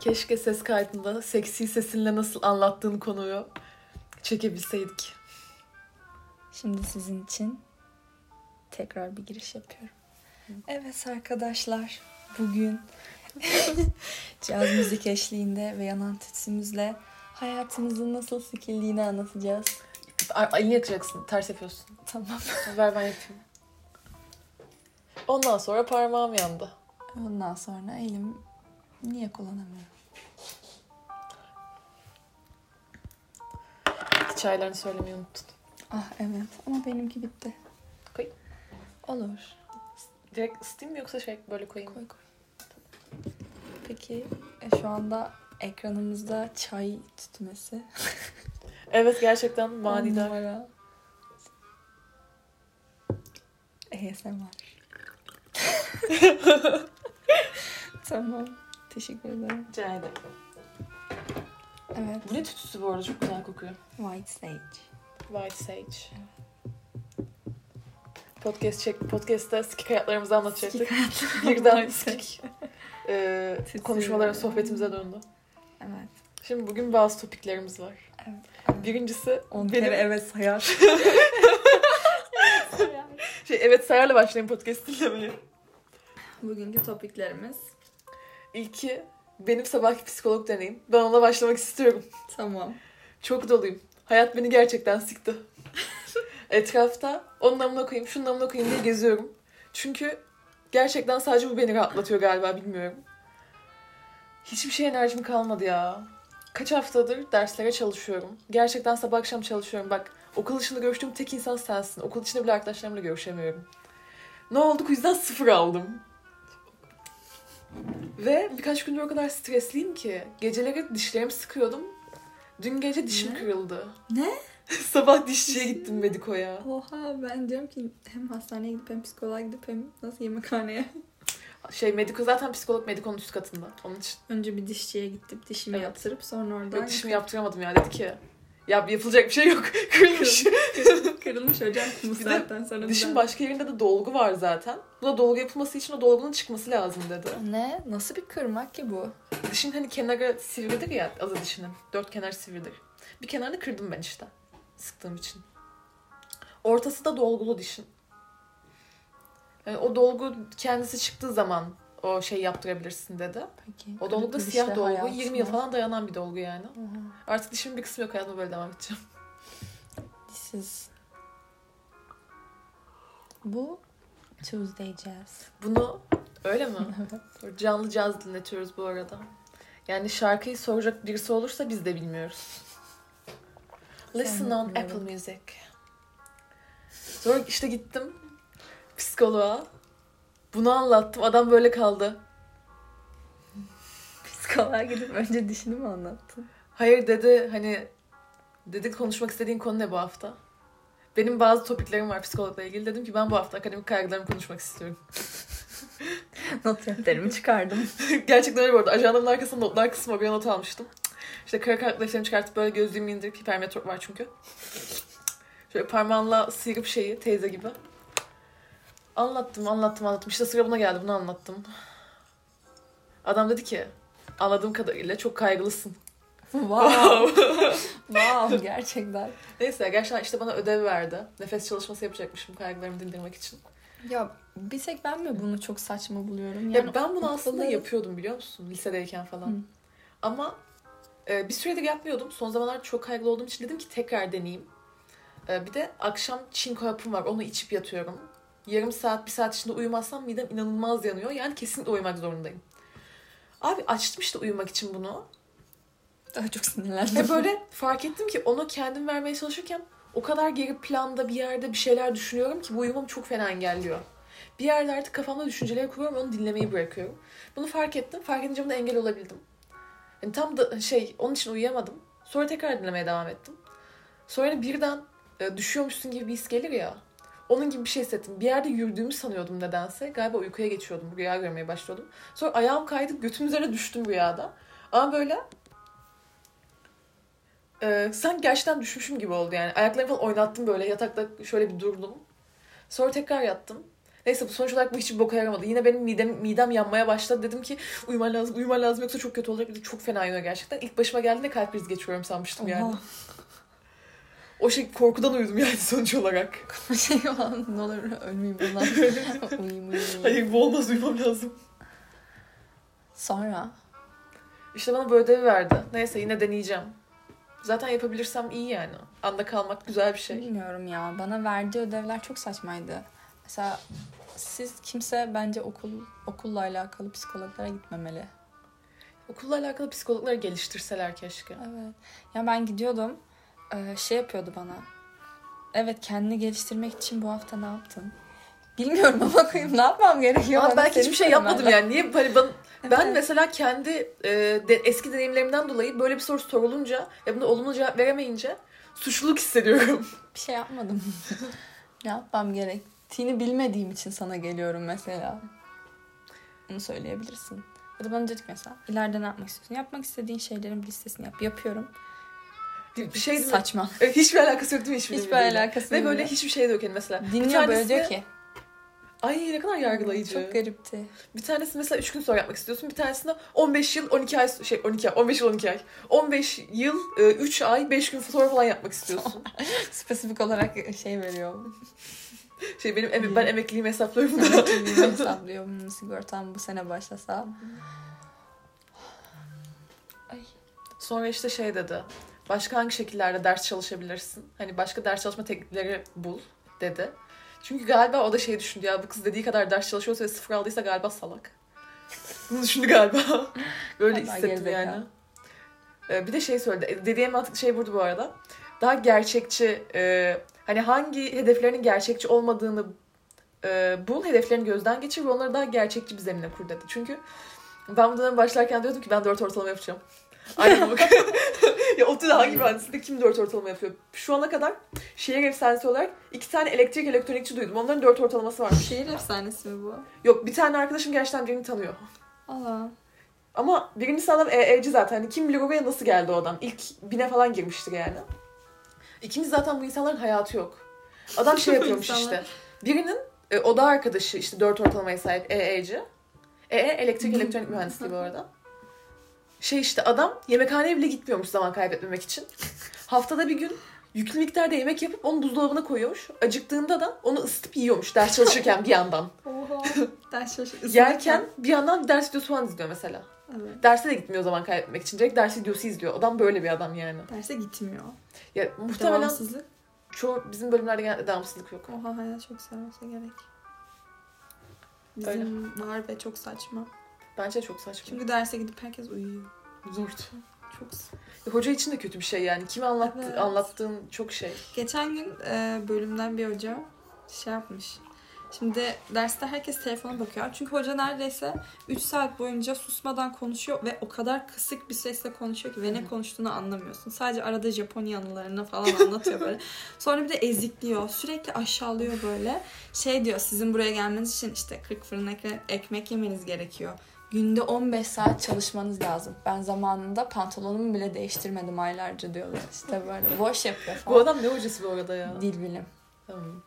Keşke ses kaydında seksi sesinle nasıl anlattığın konuyu çekebilseydik. Şimdi sizin için tekrar bir giriş yapıyorum. Evet arkadaşlar, bugün caz müzik eşliğinde ve yanan tütsümüzle hayatımızın nasıl sikildiğini anlatacağız. Elini yakacaksın. Ters yapıyorsun. Tamam. Ver ben yapayım. Ondan sonra parmağım yandı. Ondan sonra elim niye kullanamıyorum? Çaylarını söylemeyi unuttun. Ah evet ama benimki bitti. Koy. Olur. Direkt ısıtayım mı yoksa şey böyle koyayım mı? Koy koy. Peki e, şu anda ekranımızda çay tütmesi. Evet gerçekten On manidar. numara. ASMR. tamam. Teşekkür ederim. Rica ederim. Evet. Bu ne tütsüsü bu arada? Çok güzel kokuyor. White Sage. White Sage. Podcast çek, podcast'ta sikik hayatlarımızı anlatacaktık. Birden sikik e, konuşmalara, sohbetimize döndü. Evet. Şimdi bugün bazı topiklerimiz var. evet. Birincisi On benim kere evet sayar. şey evet sayarla başlayayım podcast dinlemeye. Bugünkü topiklerimiz. İlki benim sabahki psikolog deneyim. Ben ona başlamak istiyorum. Tamam. Çok doluyum. Hayat beni gerçekten sıktı. Etrafta onun namına koyayım, şunun namına koyayım diye geziyorum. Çünkü gerçekten sadece bu beni rahatlatıyor galiba bilmiyorum. Hiçbir şey enerjim kalmadı ya. Kaç haftadır derslere çalışıyorum. Gerçekten sabah akşam çalışıyorum. Bak okul dışında görüştüğüm tek insan sensin. Okul içinde bile arkadaşlarımla görüşemiyorum. Ne oldu? Bu yüzden sıfır aldım. Ve birkaç gündür o kadar stresliyim ki geceleri dişlerimi sıkıyordum. Dün gece dişim Ne? kırıldı. Ne? Sabah dişçiye gittim Mediko'ya. Oha ben diyorum ki hem hastaneye gidip hem psikoloğa gidip hem nasıl yemekhaneye. Şey Mediko zaten psikolog Mediko'nun üst katında. Onun için Önce bir dişçiye gittim dişimi Evet. yaptırıp sonra oradan yok dişimi yaptıramadım ya. Dedi ki ya yapılacak bir şey yok. Kırılmış. Kırılmış hocam bu Bir saatten sonra. Dişin başka yerinde de dolgu var zaten. Buna dolgu yapılması için o dolgunun çıkması lazım dedi. Ne? Nasıl bir kırmak ki bu? Dişin hani kenarı sivridir ya azı dişinin. Dört kenar sivridir. Bir kenarını kırdım ben işte. Sıktığım için. Ortası da dolgulu dişin. Yani o dolgu kendisi çıktığı zaman o şey yaptırabilirsin dedi. Peki. O dolgu da siyah dolgu. hayatına- 20 yıl falan dayanan bir dolgu yani. Oha. Artık dişimin bir kısmı yok. Hayatıma böyle devam edeceğim. This is... Bu Tuesday Jazz. Bunu öyle mi? Evet. Canlı caz dinletiyoruz bu arada. Yani şarkıyı soracak birisi olursa biz de bilmiyoruz. Listen on. Apple Music. Sonra işte gittim psikoloğa. Bunu anlattım. Adam böyle kaldı. Psikoloğa gidip önce dişini mi anlattın? Hayır dedi hani dedi konuşmak istediğin konu ne bu hafta? Benim bazı topiklerim var psikologla ilgili. Dedim ki ben bu hafta akademik kaygılarımı konuşmak istiyorum. Not defterimi çıkardım. Gerçekten öyle bu arada. Ajandamın arkasında notlar kısmı oraya not almıştım. İşte kara defterimi çıkartıp böyle gözlüğümü indirip hipermetrop var çünkü. Şöyle parmağımla sıyırıp şeyi teyze gibi. Anlattım anlattım anlattım. İşte sıra buna geldi bunu anlattım. Adam dedi ki anladığım kadarıyla çok kaygılısın. wow. wow gerçekten. Neyse gerçekten işte bana ödev verdi. Nefes çalışması yapacakmışım kaygılarımı dindirmek için. Ya bir tek ben mi bunu çok saçma buluyorum? Ya ben bunu aslında okulları- yapıyordum biliyor musun? Lisedeyken falan. Hı. Ama e, bir süredir yapmıyordum. Son zamanlarda çok kaygılı olduğum için dedim ki tekrar deneyeyim. E, bir de akşam çinko hapım var. Onu içip yatıyorum. Yarım saat, bir saat içinde uyumazsam midem inanılmaz yanıyor. Yani kesinlikle uyumak zorundayım. Abi açtım işte uyumak için bunu. Daha çok sinirlendim. Ve böyle fark ettim ki onu kendim vermeye çalışırken o kadar geri planda bir yerde bir şeyler düşünüyorum ki bu uyumamı çok fena engelliyor. Bir yerde artık kafamda düşünceleri kuruyorum onu dinlemeyi bırakıyorum. Bunu fark ettim. Fark edince buna engel olabildim. Yani tam da şey onun için uyuyamadım. Sonra tekrar dinlemeye devam ettim. Sonra birden e, düşüyormuşsun gibi bir his gelir ya. Onun gibi bir şey hissettim. Bir yerde yürüdüğümü sanıyordum nedense. Galiba uykuya geçiyordum. Rüya görmeye başlıyordum. Sonra ayağım kaydı. Götüm üzerine düştüm rüyada. Ama böyle e, sanki gerçekten düşmüşüm gibi oldu yani. Ayaklarımı falan oynattım böyle. Yatakta şöyle bir durdum. Sonra tekrar yattım. Neyse bu sonuç olarak bu hiçbir boka yaramadı. Yine benim midem, midem yanmaya başladı. Dedim ki uyuman lazım, uyuman lazım yoksa çok kötü olacak. Bir de Çok fena yanıyor gerçekten. İlk başıma geldiğinde kalp krizi geçiyorum sanmıştım yani. O şey korkudan uyudum yani sonuç olarak. şey falan ne olur ölmeyeyim bundan. uyuyayım uyuyayım. Hayır bu olmaz uyumam lazım. Sonra İşte bana böyle ödevi verdi. Neyse yine deneyeceğim. Zaten yapabilirsem iyi yani. Anda kalmak güzel bir şey. bilmiyorum ya bana verdiği ödevler çok saçmaydı. Mesela siz kimse bence okul okulla alakalı psikologlara gitmemeli. Okulla alakalı psikologları geliştirseler keşke. Evet. Ya ben gidiyordum. E, Şey yapıyordu bana. Evet kendini geliştirmek için bu hafta ne yaptın? Bilmiyorum ama koyayım ne yapmam gerekiyor? Ama belki hiçbir şey yapmadım lazım. yani. Niye ben, ben Evet. mesela kendi e, de, eski deneyimlerimden dolayı böyle bir soru sorulunca ve buna olumlu cevap veremeyince suçluluk hissediyorum. Bir şey yapmadım. ne yapmam gerektiğini bilmediğim için sana geliyorum mesela. Bunu söyleyebilirsin. Ya da bana dedik mesela ileride ne yapmak istiyorsun? Yapmak istediğin şeylerin bir listesini yap. Yapıyorum. Bir şey değil mi? Saçma. Evet, hiçbir alakası yok değil mi hiçbir Hiçbir birbiriyle? alakası Ve yok. böyle hiçbir şey de yok yani mesela. Bir Dinliyor böyle tanesi- diyor ki. Ay ne kadar yargılayıcı. Çok garipti. Bir tanesi mesela 3 gün sonra yapmak istiyorsun. Bir tanesinde 15 yıl 12 ay şey 12 ay 15 yıl 12 ay. 15 yıl 3 ay 5 gün sonra falan yapmak istiyorsun. Spesifik olarak şey veriyor. Şey benim em- ben emekliliğimi hesaplıyorum da. Emekliliğimi hesaplıyor. Hmm, Sigortam bu sene başlasa. Ay. Sonra işte şey dedi. Başka hangi şekillerde ders çalışabilirsin? Hani başka ders çalışma teknikleri bul dedi. Çünkü galiba o da şey düşündü ya bu kız dediği kadar ders çalışıyorsa ve sıfır aldıysa galiba salak. Bunu düşündü galiba. Böyle hissettim yani. Ee, bir de şey söyledi. Dediğim mantıklı şey burada bu arada. Daha gerçekçi e, hani hangi hedeflerinin gerçekçi olmadığını e, bul, hedeflerini gözden geçir ve onları daha gerçekçi bir zemine kur dedi. Çünkü ben bu döneme başlarken diyordum ki ben dört ortalama yapacağım. Aynen bak. ya ODTÜ'de hangi mühendislikte kim dört ortalama yapıyor? Şu ana kadar şehir efsanesi olarak iki tane elektrik elektronikçi duydum. Onların dört ortalaması varmış. Şehir efsanesi mi bu? Yok bir tane arkadaşım gerçekten birini tanıyor. Allah. Ama birincisi adam EE'ci zaten. Hani kim bilir oraya nasıl geldi o adam? İlk bine falan girmiştir yani. İkincisi zaten bu insanların hayatı yok. Adam şey yapıyormuş işte. Birinin e, oda arkadaşı işte dört ortalamaya sahip EE'ci. EE elektrik elektronik mühendisliği bu arada. Şey işte adam yemekhaneye bile gitmiyormuş zaman kaybetmemek için. Haftada bir gün yüklü miktarda yemek yapıp onu buzdolabına koyuyormuş. Acıktığında da onu ısıtıp yiyormuş ders çalışırken bir yandan. Oha. Ders çalışırken. Yerken bir yandan ders videosu falan izliyor mesela. Evet. Derse de gitmiyor zaman kaybetmek için. Direkt ders videosu izliyor. Adam böyle bir adam yani. Derse gitmiyor. Ya muhtemelen Devamsızlık. çoğu bizim bölümlerde genelde devamsızlık yok. Oha hayat çok sarması gerek. Bizim var ve çok saçma. Bence çok saçma. Çünkü derse gidip herkes uyuyor. Zordu. Çok Ya hoca için de kötü bir şey yani. Kime anlattı, Evet. anlattığın çok şey. Geçen gün e, bölümden bir hoca şey yapmış. Şimdi derste herkes telefona bakıyor. Çünkü hoca neredeyse 3 saat boyunca susmadan konuşuyor ve o kadar kısık bir sesle konuşuyor ki ve ne konuştuğunu anlamıyorsun. Sadece arada Japonya anılarını falan anlatıyor böyle. Sonra bir de ezikliyor. Sürekli aşağılıyor böyle. Şey diyor sizin buraya gelmeniz için işte 40 fırın ekme- ekmek yemeniz gerekiyor. Günde 15 saat çalışmanız lazım. Ben zamanında pantolonumu bile değiştirmedim aylarca diyorlar. İşte böyle boş yapıyor falan. Bu adam ne hocası bu arada ya? Dil bilim. Tamam.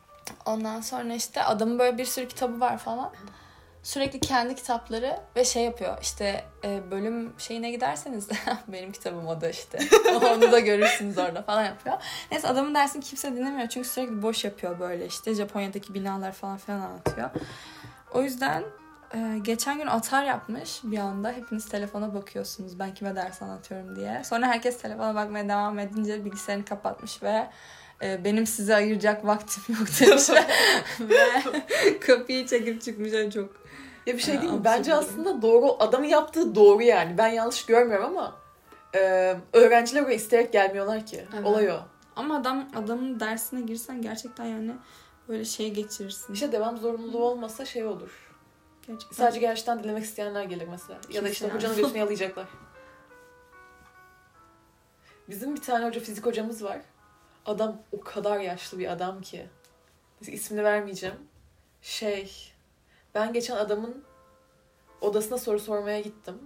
Ondan sonra işte adamın böyle bir sürü kitabı var falan. Sürekli kendi kitapları ve şey yapıyor işte e, bölüm şeyine giderseniz de benim kitabım o da işte. Onu da görürsünüz orada falan yapıyor. Neyse adamın dersini kimse dinlemiyor çünkü sürekli boş yapıyor böyle işte. Japonya'daki binalar falan filan anlatıyor. O yüzden e, geçen gün atar yapmış bir anda. Hepiniz telefona bakıyorsunuz ben kime ders anlatıyorum diye. Sonra herkes telefona bakmaya devam edince bilgisayarını kapatmış ve e, benim size ayıracak vaktim yok demiş ve, ve kapıyı çekip çıkmış en çok. Ya bir şey Ha, değil mi? Bence aslında doğru, adamın yaptığı doğru yani. Ben yanlış görmüyorum ama e, öğrenciler oraya isteyerek gelmiyorlar ki. Evet. Olay o. Ama adam adamın dersine girsen gerçekten yani böyle şey geçirirsin. İşte devam zorunluluğu olmasa şey olur. Gerçekten. Sadece gerçekten dinlemek isteyenler gelir mesela. Ya da işte Kimse hocanın göğsünü yalayacaklar. Bizim bir tane hoca fizik hocamız var. Adam o kadar yaşlı bir adam ki. İsmini vermeyeceğim. Şey, ben geçen adamın odasına soru sormaya gittim.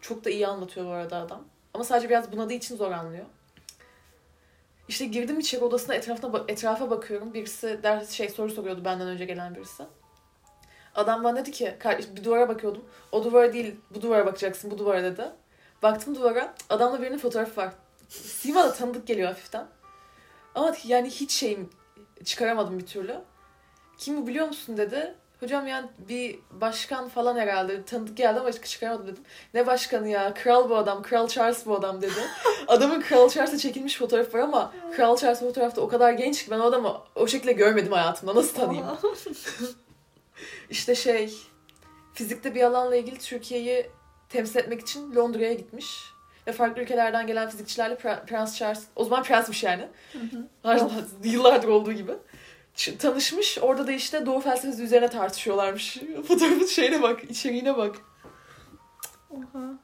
Çok da iyi anlatıyor bu arada adam. Ama sadece biraz bunadığı için zor anlıyor. İşte girdim içeri odasına etrafına etrafa bakıyorum. Birisi ders şey soru soruyordu benden önce gelen birisi. Adam bana dedi ki "Kardeş, bir duvara bakıyordum. O duvara değil bu duvara bakacaksın bu duvara dedi. Baktım duvara adamla birinin fotoğrafı var. Sima da tanıdık geliyor hafiften. Ama yani hiç şeyim çıkaramadım bir türlü. Kim bu biliyor musun dedi. Hocam yani bir başkan falan herhalde. Tanıdık geldi ama çıkaramadım dedim. Ne başkanı ya? Kral bu adam. Kral Charles bu adam dedi. Adamın Kral Charles'la çekilmiş fotoğrafı var ama Kral Charles fotoğrafta o kadar genç ki ben o adamı o şekilde görmedim hayatımda. Nasıl tanıyayım? İşte şey fizikte bir alanla ilgili Türkiye'yi temsil etmek için Londra'ya gitmiş. Ve farklı ülkelerden gelen fizikçilerle Pre- Prens Charles, o zaman prensmiş yani. Her yıllardır olduğu gibi. Tanışmış. Orada da işte doğu felsefesi üzerine tartışıyorlarmış. Fotoğrafın şeyine bak, içeriğine bak. Oha.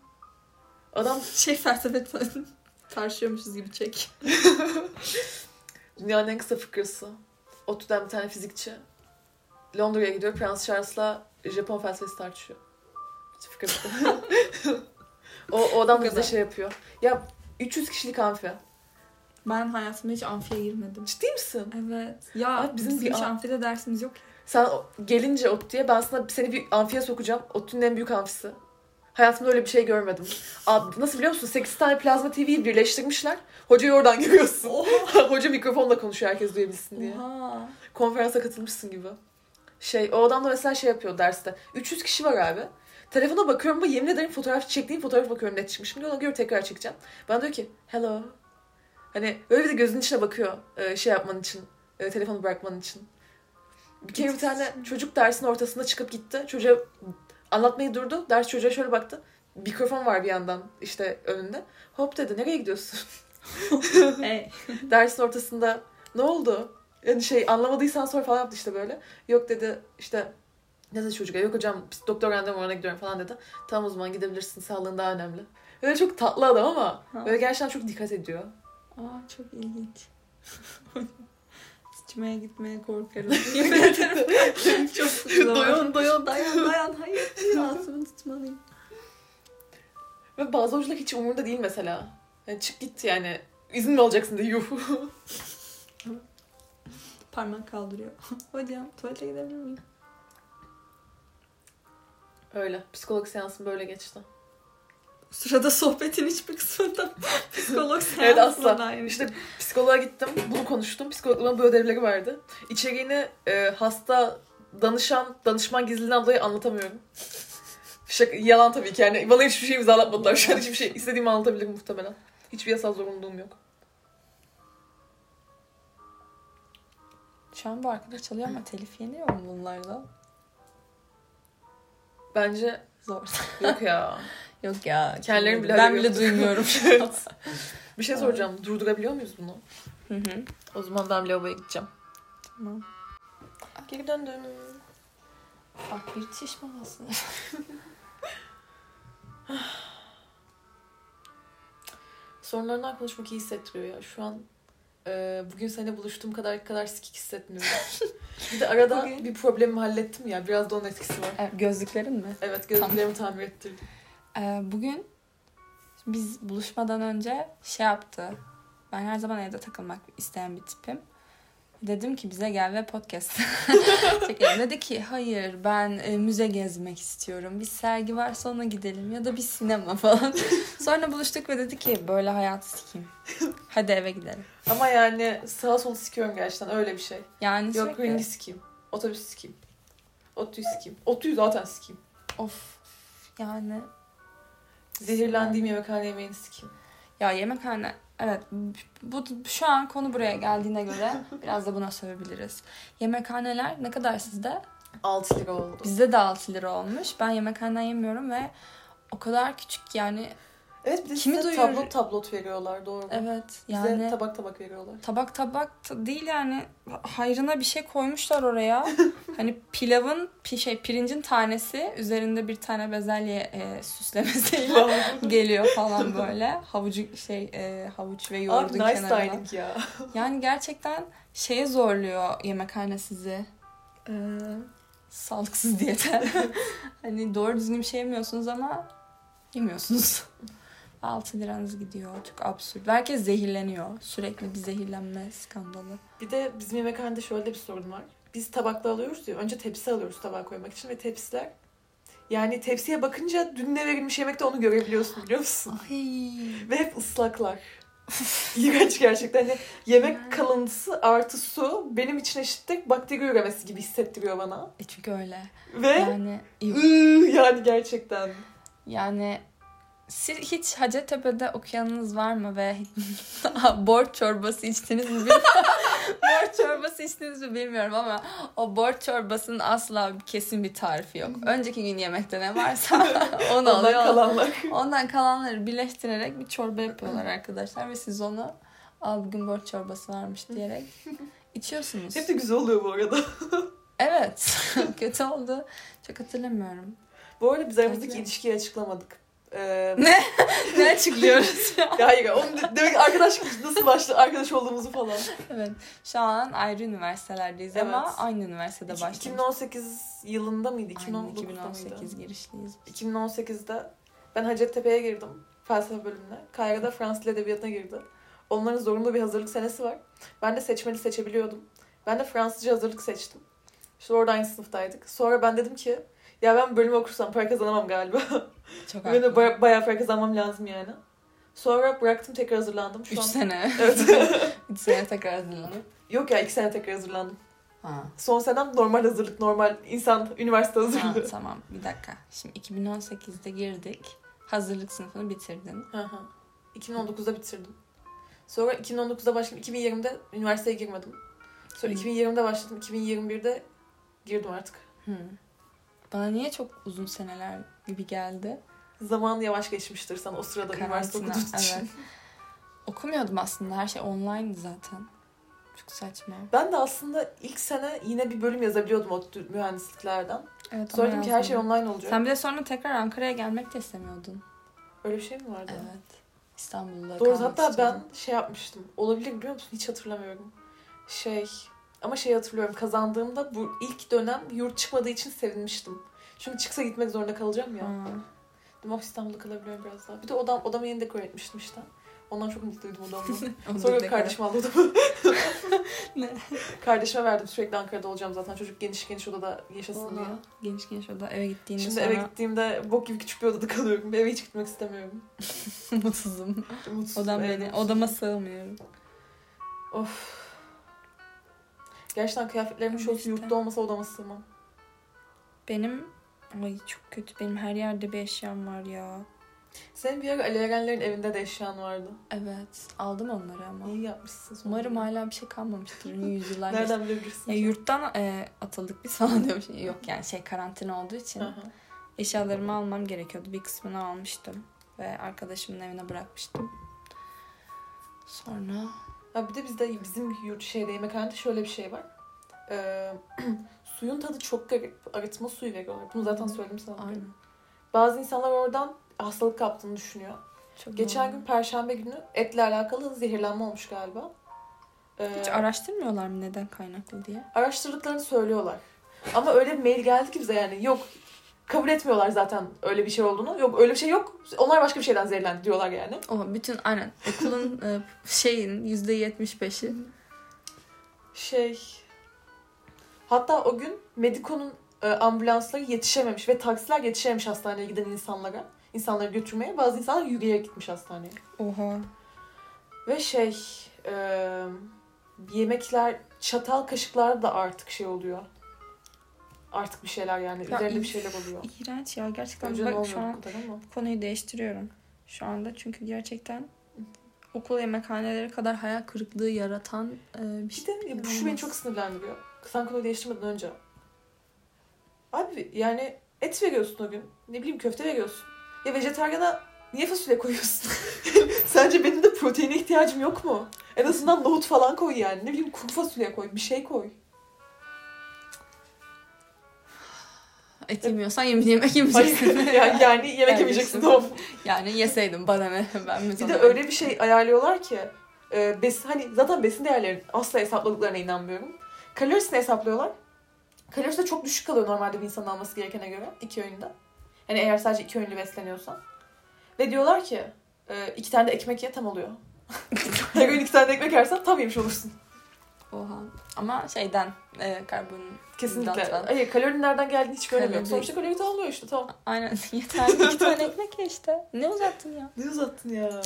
Adam Şey felsefe tartışıyormuşuz gibi çek. dünyanın en kısa fıkrası. ODTÜ'den bir tane fizikçi. Londra'ya gidiyor. Prens Charles'la Japon felsefesi tartışıyor. Fıkrası. o, o adam kadar. şey yapıyor. Ya 300 kişilik amfi. Ben hayatımda hiç amfiye girmedim. Ciddi misin? Evet. Ya Abi bizim bizim, bir hiç an- amfide dersimiz yok. Sen gelince ODTÜ'ye ben sana seni bir amfiye sokacağım. ODTÜ'nün en büyük amfisi. Hayatımda öyle bir şey görmedim. Abi, nasıl biliyor musun? 8 tane plazma TV'yi birleştirmişler. Hocayı oradan görüyorsun. Hoca mikrofonla konuşuyor herkes duyabilsin diye. Oha. Konferansa katılmışsın gibi. Şey, o adam da mesela şey yapıyor derste. 300 kişi var abi. Telefona bakıyorum ama yemin ederim fotoğraf çektiğim fotoğraf bakıyorum net çıkmış. Şimdi ona göre tekrar çekeceğim. Ben diyor ki hello. Hani öyle bir de gözünün içine bakıyor e, şey yapman için. e, telefonu bırakman için. Bir kere bir tane çocuk dersin ortasında çıkıp gitti. Çocuğa anlatmayı durdu. Ders çocuğa şöyle baktı. Mikrofon var bir yandan işte önünde. Hop dedi nereye gidiyorsun? Hey. dersin ortasında ne oldu? Yani şey anlamadıysan sor falan yaptı işte böyle. Yok dedi işte ne dedi çocuğa? Yok hocam doktor randevum ona gidiyorum falan dedi. Tamam o zaman gidebilirsin sağlığın daha önemli. Öyle çok tatlı adam ama Ha. böyle gerçekten çok dikkat ediyor. Aa çok ilginç. Sıçmaya gitmeye korkarım. Yemin ederim. çok sıkıldım. Doyun, doyun dayan dayan. Hayır ağzımı tutmalıyım. Ve bazı hocalar hiç umurunda değil mesela. Yani çık git yani. İzin mi alacaksın diye yuh. Parmak kaldırıyor. Hocam tuvalete gidebilir miyim? Öyle. Psikolog seansım böyle geçti. Sırada sohbetin hiçbir kısmında psikolog Evet seansla asla. dair. İşte psikoloğa gittim. Bunu konuştum. Psikolog bana bu ödevleri verdi. İçeriğini e, hasta danışan, danışman gizliliğinden dolayı anlatamıyorum. Şaka, yalan tabii ki yani. Bana hiçbir şey imzalatmadılar. Şu an hiçbir şey istediğimi anlatabilirim muhtemelen. Hiçbir yasal zorunluluğum yok. Şu an bu arkadaş çalıyor ama telif yeniyor mu bunlarla? Bence Zor. yok ya. Yok ya. Kendilerini bile Ben bile duymuyorum şu an. Bir şey soracağım. Durdurabiliyor muyuz bunu? Hı hı. O zaman ben lavaboya gideceğim. Tamam. Geri döndüm. Bak bir çiş molası. Sorunlarından konuşmak iyi hissettiriyor ya. Şu an e, bugün seninle buluştuğum kadar kadar sikik hissetmiyorum. bir de arada Bugün- bir problemimi hallettim ya. Biraz da onun etkisi var. Evet, gözlüklerin mi? Evet gözlüklerimi tamir ettirdim. Ee, bugün biz buluşmadan önce şey yaptı. Ben her zaman evde takılmak isteyen bir tipim. Dedim ki bize gel ve podcast çekelim. Dedi ki hayır ben e, müze gezmek istiyorum. Bir sergi varsa ona gidelim ya da bir sinema falan. Sonra buluştuk ve dedi ki böyle hayatı sikeyim. Hadi eve gidelim. Ama yani sağa solu sikiyorum gerçekten öyle bir şey. Yani Yok sürekli ringi sikeyim. Otobüs sikeyim. Otüyü sikeyim. Otüyü zaten sikeyim. of yani Zehirlendiğim yemekhane yemeğini sikeyim. Ya yemekhane evet bu şu an konu buraya geldiğine göre biraz da buna sövebiliriz. Yemekhaneler ne kadar sizde? 6 lira oldu. Bizde de 6 lira olmuş. Ben yemekhaneden yemiyorum ve o kadar küçük yani Evet bir de Kimi size duyuyor? tablot tablot veriyorlar doğru. evet Bize yani tabak tabak veriyorlar. tabak tabak ta- değil yani hayrına bir şey koymuşlar oraya. hani pilavın pi- şey pirincin tanesi üzerinde bir tane bezelye e, süslemesiyle geliyor falan böyle. Havucu şey e, havuç ve yoğurdun Abi nice kenarına. dining ya. Yani gerçekten şeye zorluyor yemekhane sizi. Ee, sağlıksız diyete. hani doğru düzgün bir şey yemiyorsunuz ama yemiyorsunuz. 6 liranız gidiyor. Çok absürt. Herkes zehirleniyor. Sürekli bir zehirlenme skandalı. Bir de bizim yemekhanede şöyle bir sorun var. biz tabakta alıyoruz ya. Önce tepsi alıyoruz tabağa koymak için ve tepsiler yani tepsiye bakınca dün ne verilmiş yemekte onu görebiliyorsun biliyor musun? Ay. Ve hep ıslaklar. İğrenç gerçekten. Hani yemek Yani. kalıntısı artı su benim için eşittir bakteri üremesi gibi hissettiriyor bana. E çünkü öyle. Ve Yani ıı, yani gerçekten. yani siz hiç Hacettepe'de okuyanınız var mı ve borç çorbası içtiniz mi bilmiyorum. borç çorbası içtiniz mi bilmiyorum ama o borç çorbasının asla kesin bir tarifi yok. Önceki gün yemekte ne varsa onu Ondan alıyor. kalanlar. Ondan kalanları birleştirerek bir çorba yapıyorlar arkadaşlar ve siz onu al bugün borç çorbası varmış diyerek içiyorsunuz. Hep de güzel oluyor bu arada. Evet. Kötü oldu. Çok hatırlamıyorum. Bu arada biz aramızdaki ilişkiyi açıklamadık. Ee, Ne açıklıyoruz ya? ya hayır, onu de- demek arkadaş nasıl başladı, arkadaş olduğumuzu falan. Evet. Şu an ayrı üniversitelerdeyiz ama Evet. aynı üniversitede İki- başladık. 2018 yılında mıydı? Aynen, 2019'da 2018 mıydı? girişliyiz. 2018'de ben Hacettepe'ye girdim. Felsefe bölümüne. Kayra'da Fransız Dil Edebiyatı'na girdi. Onların zorunlu bir hazırlık senesi var. Ben de seçmeli seçebiliyordum. Ben de Fransızca hazırlık seçtim. İşte orada aynı sınıftaydık. Sonra ben dedim ki ya ben bölümü okursam para kazanamam galiba. Çok Benim haklı. baya- bayağı para kazanmam lazım yani. Sonra bıraktım tekrar hazırlandım. Şu 3 an... sene. Evet. 3 sene tekrar hazırlanıp. Yok ya iki sene tekrar hazırlandım. Ha. Son senem normal hazırlık, normal insan üniversite ha. hazırlığı. Tamam bir dakika. Şimdi 2018'de girdik. Hazırlık sınıfını bitirdin. Hı hı. 2019'da bitirdim. Sonra 2019'da başladım. 2020'de üniversiteye girmedim. Sonra Hı. 2020'de başladım. 2021'de girdim artık. Hı. Bana niye çok uzun seneler gibi geldi? Zaman yavaş geçmiştir sana o sırada üniversite Karantina, okuduğun için. evet. Okumuyordum aslında. Her şey online'dı zaten. Çok saçma. Ben de aslında ilk sene yine bir bölüm yazabiliyordum o mühendisliklerden. Evet, Sonra dedim ki her şey online olacak. Sen bir de sonra tekrar Ankara'ya gelmek de istemiyordun. Öyle bir şey mi vardı? Evet. İstanbul'da Doğru hatta istiyordun. ben şey yapmıştım. Olabilir biliyor musun? Hiç hatırlamıyorum. Şey ama şey hatırlıyorum. Kazandığımda bu ilk dönem yurt çıkmadığı için sevinmiştim. Çünkü çıksa gitmek zorunda kalacağım ya. Dedim oh İstanbul'da kalabiliyorum biraz daha. Bir de odam, odamı yeni dekore etmiştim işte. Ondan çok mutluydum odamda. Sonra kardeşim aldı odamı. Ne? Kardeşime verdim sürekli Ankara'da olacağım zaten. Çocuk geniş geniş odada yaşasın diye. Oha. Geniş geniş oda eve gittiğinde Şimdi sonra eve gittiğimde bok gibi küçük bir odada kalıyorum. Eve hiç gitmek istemiyorum. mutsuzum. Mutsuzum. Odam evet, beni. Odama sığmıyorum. Of. Gerçekten kıyafetlerimin çoğu işte. yurtta olmasa odama sığmam. Benim ay çok kötü. Benim her yerde bir eşyam var ya. Senin bir ara Ali Erenler'in evinde de eşyan vardı. Evet. Aldım onları ama. İyi yapmışsın. Umarım hala bir şey kalmamıştır. Yüzyıllar. Nereden bilebilirsin? Ya yurttan e, atıldık biz falan diyormuş. Yok yani şey karantina olduğu için. Eşyalarımı almam gerekiyordu. Bir kısmını almıştım. Ve arkadaşımın evine bırakmıştım. Sonra Ha bir de bizde bizim yurt şeyde yemekhanede şöyle bir şey var. Ee, suyun tadı çok garip. Arıtma suyu veriyorlar. Bunu zaten söyledim sana. Aynen. Bazı insanlar oradan hastalık kaptığını düşünüyor. çok Geçen normal. gün perşembe günü etle alakalı zehirlenme olmuş galiba. Ee, hiç araştırmıyorlar mı neden kaynaklı diye? araştırdıklarını söylüyorlar. Ama öyle bir mail geldi ki bize yani yok kabul etmiyorlar zaten öyle bir şey olduğunu. Yok öyle bir şey yok. Onlar başka bir şeyden zehirlendi diyorlar yani. O bütün aynen okulun e, şeyin yüzde yetmiş beşi. Şey hatta o gün Mediko'nun e, ambulansları yetişememiş ve taksiler yetişememiş hastaneye giden insanlara. insanları götürmeye. Bazı insanlar yürüyerek gitmiş hastaneye. Oha. Ve şey e, yemekler çatal kaşıklar da artık şey oluyor. Artık bir şeyler yani. Ya Üzerinde bir şeyler oluyor. İğrenç ya gerçekten. Önceden Bak şu an bu konuyu değiştiriyorum. Şu anda çünkü gerçekten okul yemekhaneleri kadar hayal kırıklığı yaratan e, bir Bir şey. de ya bu şu beni çok sinirlendiriyor. Sen konuyu değiştirmeden önce. Abi yani et veriyorsun o gün. Ne bileyim köfte veriyorsun. Ya vejetaryana niye fasulye koyuyorsun? Sence benim de proteine ihtiyacım yok mu? En azından nohut falan koy yani. Ne bileyim kuru fasulye koy. Bir şey koy. Et yemiyorsan yemin yemek yemeyeceksin. Yani, yani yemek yemeyeceksin. Tamam. yani yeseydim bana ne ben mi Bir de öyle bir şey ayarlıyorlar ki e, besin hani zaten besin değerlerini asla hesapladıklarına inanmıyorum. Kalorisini hesaplıyorlar. Kalorisi de çok düşük kalıyor normalde bir insanın alması gerekene göre iki öğünde. Yani eğer sadece iki öğünlü besleniyorsan. Ve diyorlar ki e, iki tane de ekmek ye tam oluyor. Her gün iki tane de ekmek yersen tam yemiş olursun. Oha. Ama şeyden e, karbon Kesinlikle. hidrattan. Hayır kalorinin nereden geldiğini hiç göremiyorum. Kalori- Sonuçta kalori almıyor işte tamam. Aynen yeter. İki tane ekmek ya işte. Ne uzattın ya? Ne uzattın ya?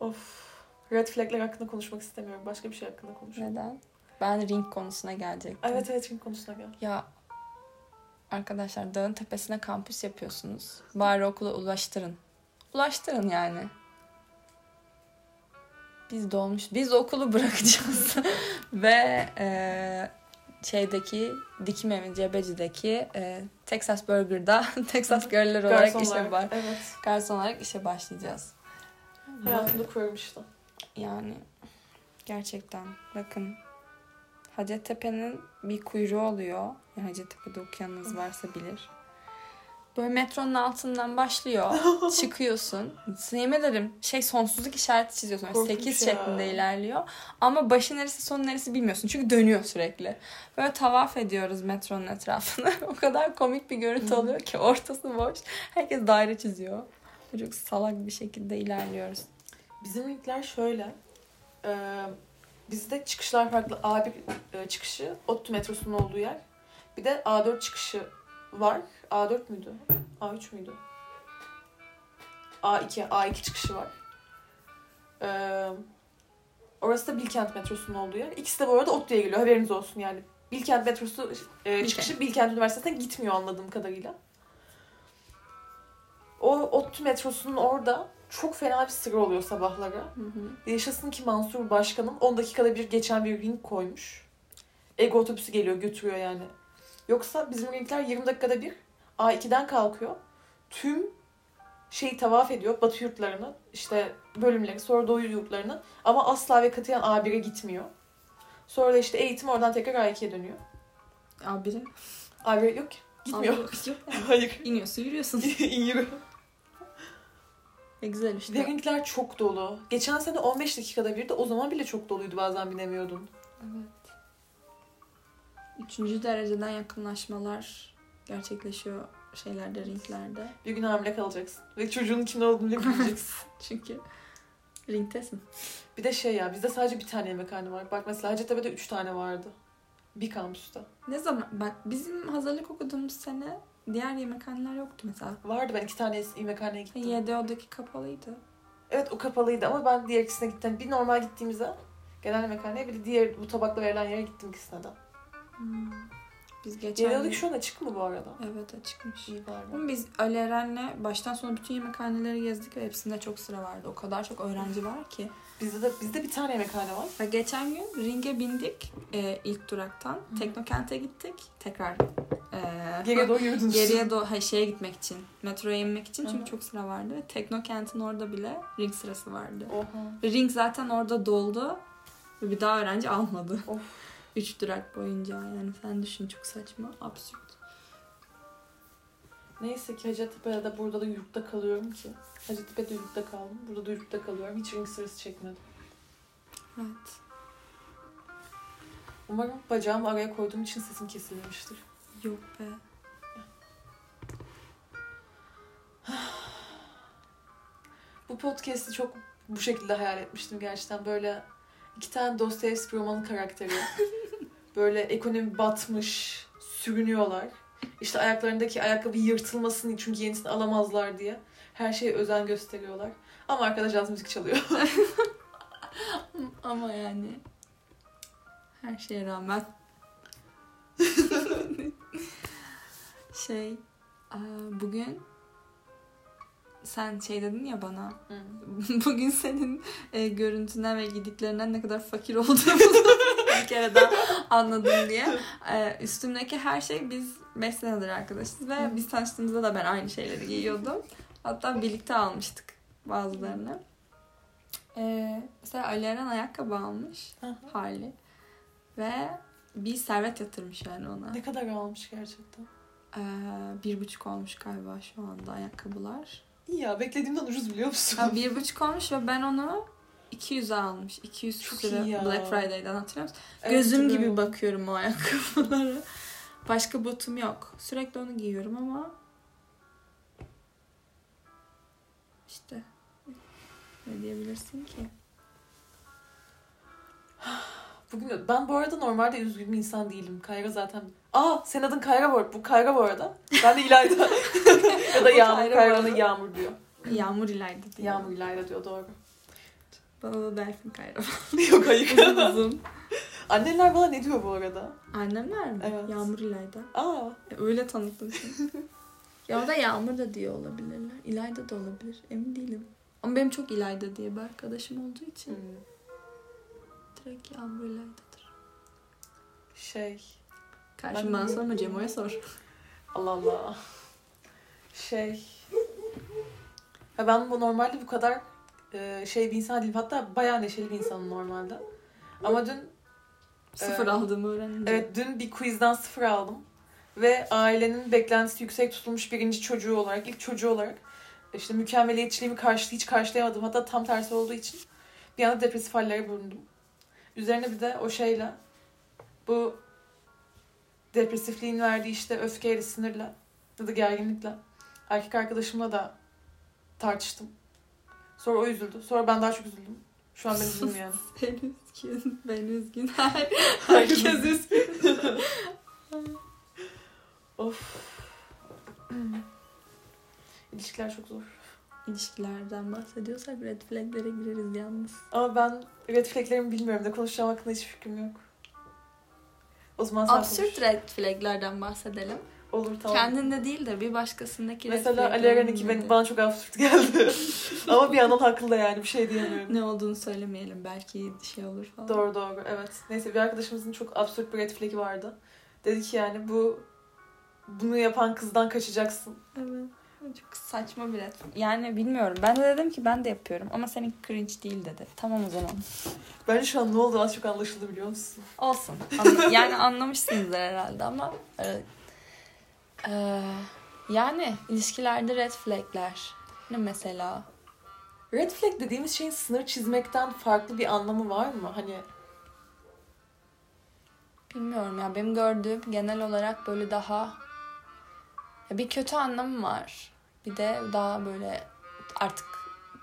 of. Red flagler hakkında konuşmak istemiyorum. Başka bir şey hakkında konuşalım. Neden? Ben ring konusuna gelecektim. Evet evet şimdi konusuna gel. Ya arkadaşlar dağın tepesine kampüs yapıyorsunuz. Bari okula ulaştırın. Ulaştırın yani. Biz dolmuş. Biz okulu bırakacağız. Ve e, şeydeki dikim evi Cebeci'deki e, Texas Burger'da Texas Girl'ler olarak Garson işe olarak. baş Evet. garson olarak işe başlayacağız. Hayatımda işte. Yani gerçekten bakın Hacettepe'nin bir kuyruğu oluyor. Yani Hacettepe'de okuyanınız varsa bilir. Böyle metronun altından başlıyor. çıkıyorsun. Yemin ederim şey sonsuzluk işareti çiziyorsun. Korkunç 8 ya. şeklinde ilerliyor. Ama başı neresi sonu neresi bilmiyorsun. Çünkü dönüyor sürekli. Böyle tavaf ediyoruz metronun etrafını. o kadar komik bir görüntü oluyor ki ortası boş. Herkes daire çiziyor. Çok salak bir şekilde ilerliyoruz. Bizim linkler şöyle. Ee, bizde çıkışlar farklı. A1 e, çıkışı ODTÜ metrosunun olduğu yer. Bir de A4 çıkışı var. A4 müydü? A3 müydü? A2, A2 çıkışı var. Ee, orası da Bilkent metrosunun olduğu yer. İkisi de bu arada ODTÜ'ye geliyor. Haberiniz olsun yani. Bilkent metrosu e, çıkışı Bilkent Üniversitesi'ne gitmiyor anladığım kadarıyla. O ODTÜ metrosunun orada çok fena bir sıra oluyor sabahları. Hı hı. Yaşasın ki Mansur Başkanım 10 dakikada bir geçen bir ring koymuş. Ego otobüsü geliyor götürüyor yani. Yoksa bizim ringler 20 dakikada bir A2'den kalkıyor. Tüm şeyi tavaf ediyor Batı yurtlarını, işte bölümleri, sonra Doğu yurtlarını ama asla ve katiyen A1'e gitmiyor. Sonra da işte eğitim oradan tekrar A2'ye dönüyor. A1'e. A1 yok ki. Gitmiyor. Yok yani. Hayır. İniyorsun yürüyorsun. Yürü. Ne güzel işte. Ve ringler çok dolu. Geçen sene 15 dakikada bir de o zaman bile çok doluydu bazen binemiyordun. Evet. Üçüncü dereceden yakınlaşmalar gerçekleşiyor şeylerde, ringlerde. Bir gün hamile kalacaksın. Ve çocuğun kim olduğunu bile bileceksin. Çünkü ringtesin. bir de şey ya bizde sadece bir tane yemekhane var. Bak mesela Hacettepe'de üç tane vardı. Bir kampüste. Ne zaman? Bak bizim hazırlık okuduğumuz sene diğer yemekhaneler yoktu mesela. Vardı ben iki tane yemekhaneye gittim. YDO'daki kapalıydı. Evet o kapalıydı ama ben diğer ikisine gittim. Bir normal gittiğimizde genel yemekhaneye bir de diğer bu tabakla verilen yere gittim ikisine de. Hmm. Biz geçen yıl- şu an açık mı bu arada? Evet açıkmış. İyi bari. Ama biz Ali Eren'le baştan sona bütün yemekhaneleri gezdik ve hepsinde çok sıra vardı. O kadar çok öğrenci var ki. Bizde de bizde bir tane yemekhane var. Ve geçen gün ringe bindik e, ilk duraktan. Hı. Teknokent'e gittik. Tekrar e, Geriye doğru yürüdünüz. geriye doğru ha, şeye gitmek için. Metroya inmek için çünkü Hı çok sıra vardı. Teknokent'in orada bile ring sırası vardı. Oha. Ring zaten orada doldu. Ve bir daha öğrenci almadı. Of. Üç durak boyunca yani sen düşün çok saçma. Absürt. Neyse ki Hacettepe'de de burada da yurtta kalıyorum ki. Hacettepe'de yurtta kaldım. Burada da yurtta kalıyorum. Hiç ring sırası çekmedim. Evet. Umarım bacağımı araya koyduğum için sesim kesilmemiştir. Yok be. Bu podcast'i çok bu şekilde hayal etmiştim gerçekten. Böyle iki tane Dostoyevski romanı karakteri. Böyle ekonomi batmış, sürünüyorlar. İşte ayaklarındaki ayakkabı yırtılmasın çünkü yenisini alamazlar diye. Her şeye özen gösteriyorlar. Ama arkada caz müzik çalıyor. Ama yani her şeye rağmen şey bugün sen şey dedin ya bana bugün senin e, görüntünden ve gidiklerinden ne kadar fakir olduğumuzu bir kere daha anladım diye. E, üstümdeki her şey biz 5 senedir arkadaşız ve Hı. biz tanıştığımızda da ben aynı şeyleri giyiyordum. Hatta birlikte almıştık bazılarını. E, mesela Ali Eren ayakkabı almış. Hı. Harley. Ve bir servet yatırmış yani ona. ne kadar almış gerçekten. Ee, bir buçuk olmuş galiba şu anda ayakkabılar. İyi ya beklediğimden ucuz biliyor musun? Ha, bir buçuk olmuş ve ben onu 200'e almış. 200 Çok ya. Black Friday'den hatırlıyor musun? Evet, Gözüm gibi bakıyorum o ayakkabılara. Başka botum yok. Sürekli onu giyiyorum ama işte Ne diyebilirsin ki? Bugün ben bu arada normalde üzgün bir insan değilim. Kayra zaten. Aa senin adın Kayra bu. Bu Kayra bu arada. Ben de İlayda. ya da Yağmur. Kayra bu Kayra arada. bana Yağmur diyor. Yağmur ileride diyor. Yağmur İlayda diyor doğru. Bana da Delfin Kayra. Yok hayır. uzun uzun. Anneler bana ne diyor bu arada? Annemler mi? Evet. Yağmur İlayda. Aa. E, Öyle tanıttım seni. ya da Yağmur da diyor olabilirler. İlayda da olabilir. Emin değilim. Ama benim çok İlayda diye bir arkadaşım olduğu için Hmm. direkt Yağmur İlayda'dır. Şey. Karşımdan Ben- sorma Cemo'ya sor. Allah Allah. Şey. Ya ben bu normalde bu kadar e, şey bir insan değilim. Hatta bayağı neşeli bir insanım normalde. Ama dün Sıfır Ee, aldığımı öğrenince. Evet dün bir quizden sıfır aldım. Ve ailenin beklentisi yüksek tutulmuş birinci çocuğu olarak, ilk çocuğu olarak işte mükemmeliyetçiliğimi karşı, hiç karşılayamadım. Hatta tam tersi olduğu için bir anda depresif hallere büründüm. Üzerine bir de o şeyle bu depresifliğin verdiği işte öfkeyle, sinirle ya da gerginlikle erkek arkadaşımla da tartıştım. Sonra o üzüldü. Sonra ben daha çok üzüldüm. Şu an ben üzüldüm yani. Sen üzgün, ben üzgün. Her- Herkes üzgün. Of. İlişkiler çok zor. İlişkilerden bahsediyorsak red flaglere gireriz yalnız. Ama ben red flaglerimi bilmiyorum da konuşacağım hakkında hiç fikrim yok. O zaman sen Absürt konuş. red flaglerden bahsedelim. Olur tamam. Kendinde değil de bir başkasındaki Mesela Ali Eren'inki ben, bana çok absürt geldi. Ama bir yandan haklı da yani bir şey diyemiyorum. Ne olduğunu söylemeyelim. Belki şey olur falan. Doğru doğru evet. Neyse bir arkadaşımızın çok absürt bir red flag'i vardı. Dedi ki yani bu bunu yapan kızdan kaçacaksın. Evet. Çok saçma bir red flag. Yani bilmiyorum. Ben de dedim ki ben de yapıyorum. Ama senin cringe değil dedi. Tamam o zaman. Bence şu an ne oldu az çok anlaşıldı biliyor musun? Olsun. Anla- yani anlamışsınızdır herhalde ama e, e, yani ilişkilerde red flagler ne mesela? Red flag dediğimiz şeyin sınır çizmekten farklı bir anlamı var mı? Hani Bilmiyorum ya benim gördüğüm genel olarak böyle daha ya bir kötü anlamı var. Bir de daha böyle artık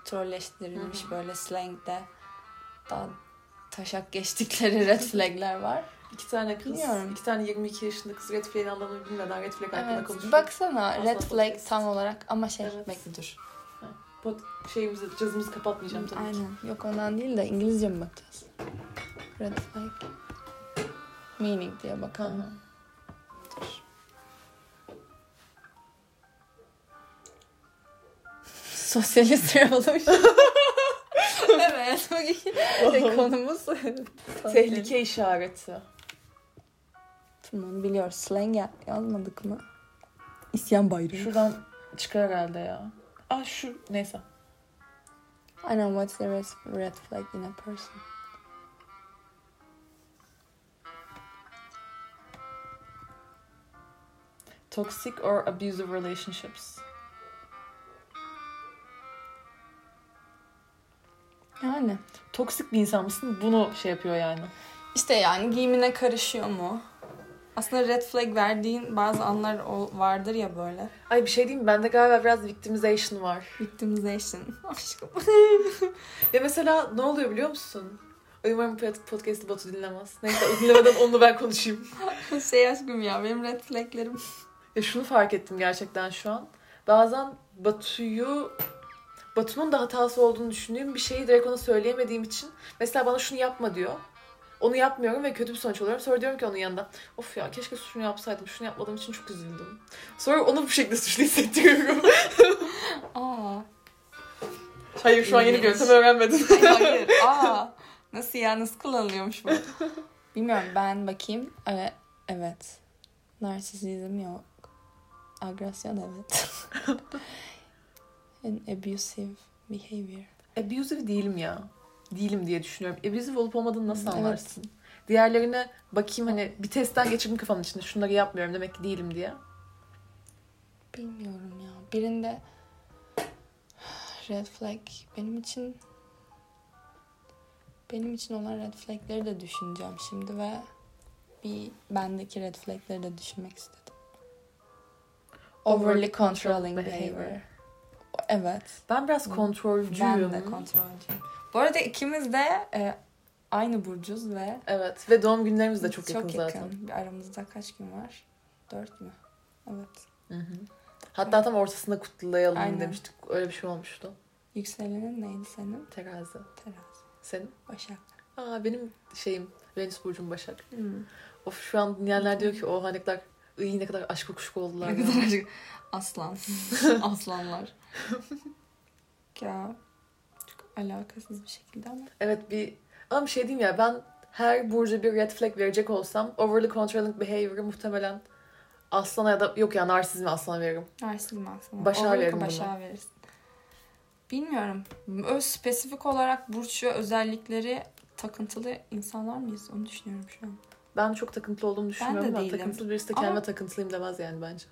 trolleştirilmiş böyle slangde daha taşak geçtikleri red flagler var. İki tane kız, Bilmiyorum. iki tane 22 yaşında kız red flag'in anlamını bilmeden red flag hakkında Evet. konuşuyor. Baksana Aslında red flag podcast. tam olarak ama şey Evet. bekle dur. Pot şeyimizi, cazımızı kapatmayacağım tabii ki. Aynen. Yok ondan değil de İngilizce mi bakacağız? Red flag. Meaning diye bakalım. hı. Dur. Sosyalist revolution. evet. Bugün konumuz Tehlike işareti. Tamam biliyoruz. Slang ya- yazmadık mı? İsyan bayrağı. Şuradan çıkar herhalde ya. Ah şu neyse. I know what's the red, red flag in a person. Toxic or abusive relationships. Yani. Toksik bir insan mısın? Bunu şey yapıyor yani. İşte yani giyimine karışıyor mu? Aslında red flag verdiğin bazı anlar vardır ya böyle. Ay bir şey diyeyim mi? Bende galiba biraz victimization var. Victimization. Aşkım. Ya mesela ne oluyor biliyor musun? Umarım podcast'ı Batu dinlemez. Neyse o dinlemeden onu ben konuşayım. şey aşkım ya benim red flaglerim. Ya şunu fark ettim gerçekten şu an. Bazen Batu'yu Batu'nun da hatası olduğunu düşündüğüm bir şeyi direkt ona söyleyemediğim için mesela bana şunu yapma diyor. Onu yapmıyorum ve kötü bir sonuç alıyorum. Sonra diyorum ki onun yanında of ya keşke şunu yapsaydım. Şunu yapmadığım için çok üzüldüm. Sonra onu bu şekilde suçlu hissettiriyorum. Aa. Hayır şu an yeni bir yöntem öğrenmedim. Hayır. Aa. Nasıl ya? Nasıl kullanılıyormuş bu? Bilmiyorum ben bakayım. Evet. evet. Narsisizm yok. Agresyon evet. And abusive behavior. Abusive değilim ya. Değilim diye düşünüyorum. Abusive olup olmadığını nasıl Evet. anlarsın? Diğerlerine bakayım hani bir testten geçirdim kafamın içinde. Şunları yapmıyorum demek ki değilim diye. Bilmiyorum ya. Birinde red flag benim için benim için olan red flagleri de düşüneceğim şimdi ve bir bendeki red flagleri de düşünmek istedim. Overly controlling behavior. Evet. Ben biraz kontrolcüyüm. Ben de kontrolcüyüm. Bu arada ikimiz de e, aynı burcuz ve Evet ve doğum günlerimiz de çok, yakın, zaten. Bir aramızda kaç gün var? Dört mü? Evet. Hı hı. Hatta tam ortasında kutlayalım Aynen. demiştik. Öyle bir şey olmuştu. Yükselenin neydi senin? Terazi. Terazi. Senin? Başak. Aa benim şeyim Venüs burcum Başak. Hmm. Of şu an dinleyenler diyor ki oha ne kadar iyi ne kadar aşk kuşku oldular. Ne ya." kadar acı. Aslan. Aslanlar. ya çok alakasız bir şekilde ama. Evet bir ama bir şey diyeyim ya ben her burca bir red flag verecek olsam overly controlling behavior'ı muhtemelen aslana ya da yok ya narsizmi aslana veririm. Narsizm aslında. Başak'a Overlook'u veririm bunu. Verirsin. Bilmiyorum. Öz spesifik olarak burç ve özellikleri takıntılı insanlar mıyız? Onu düşünüyorum şu an. Ben çok takıntılı olduğumu düşünmüyorum ama değilim. takıntılı birisi de Ama- kendime takıntılıyım demez yani bence.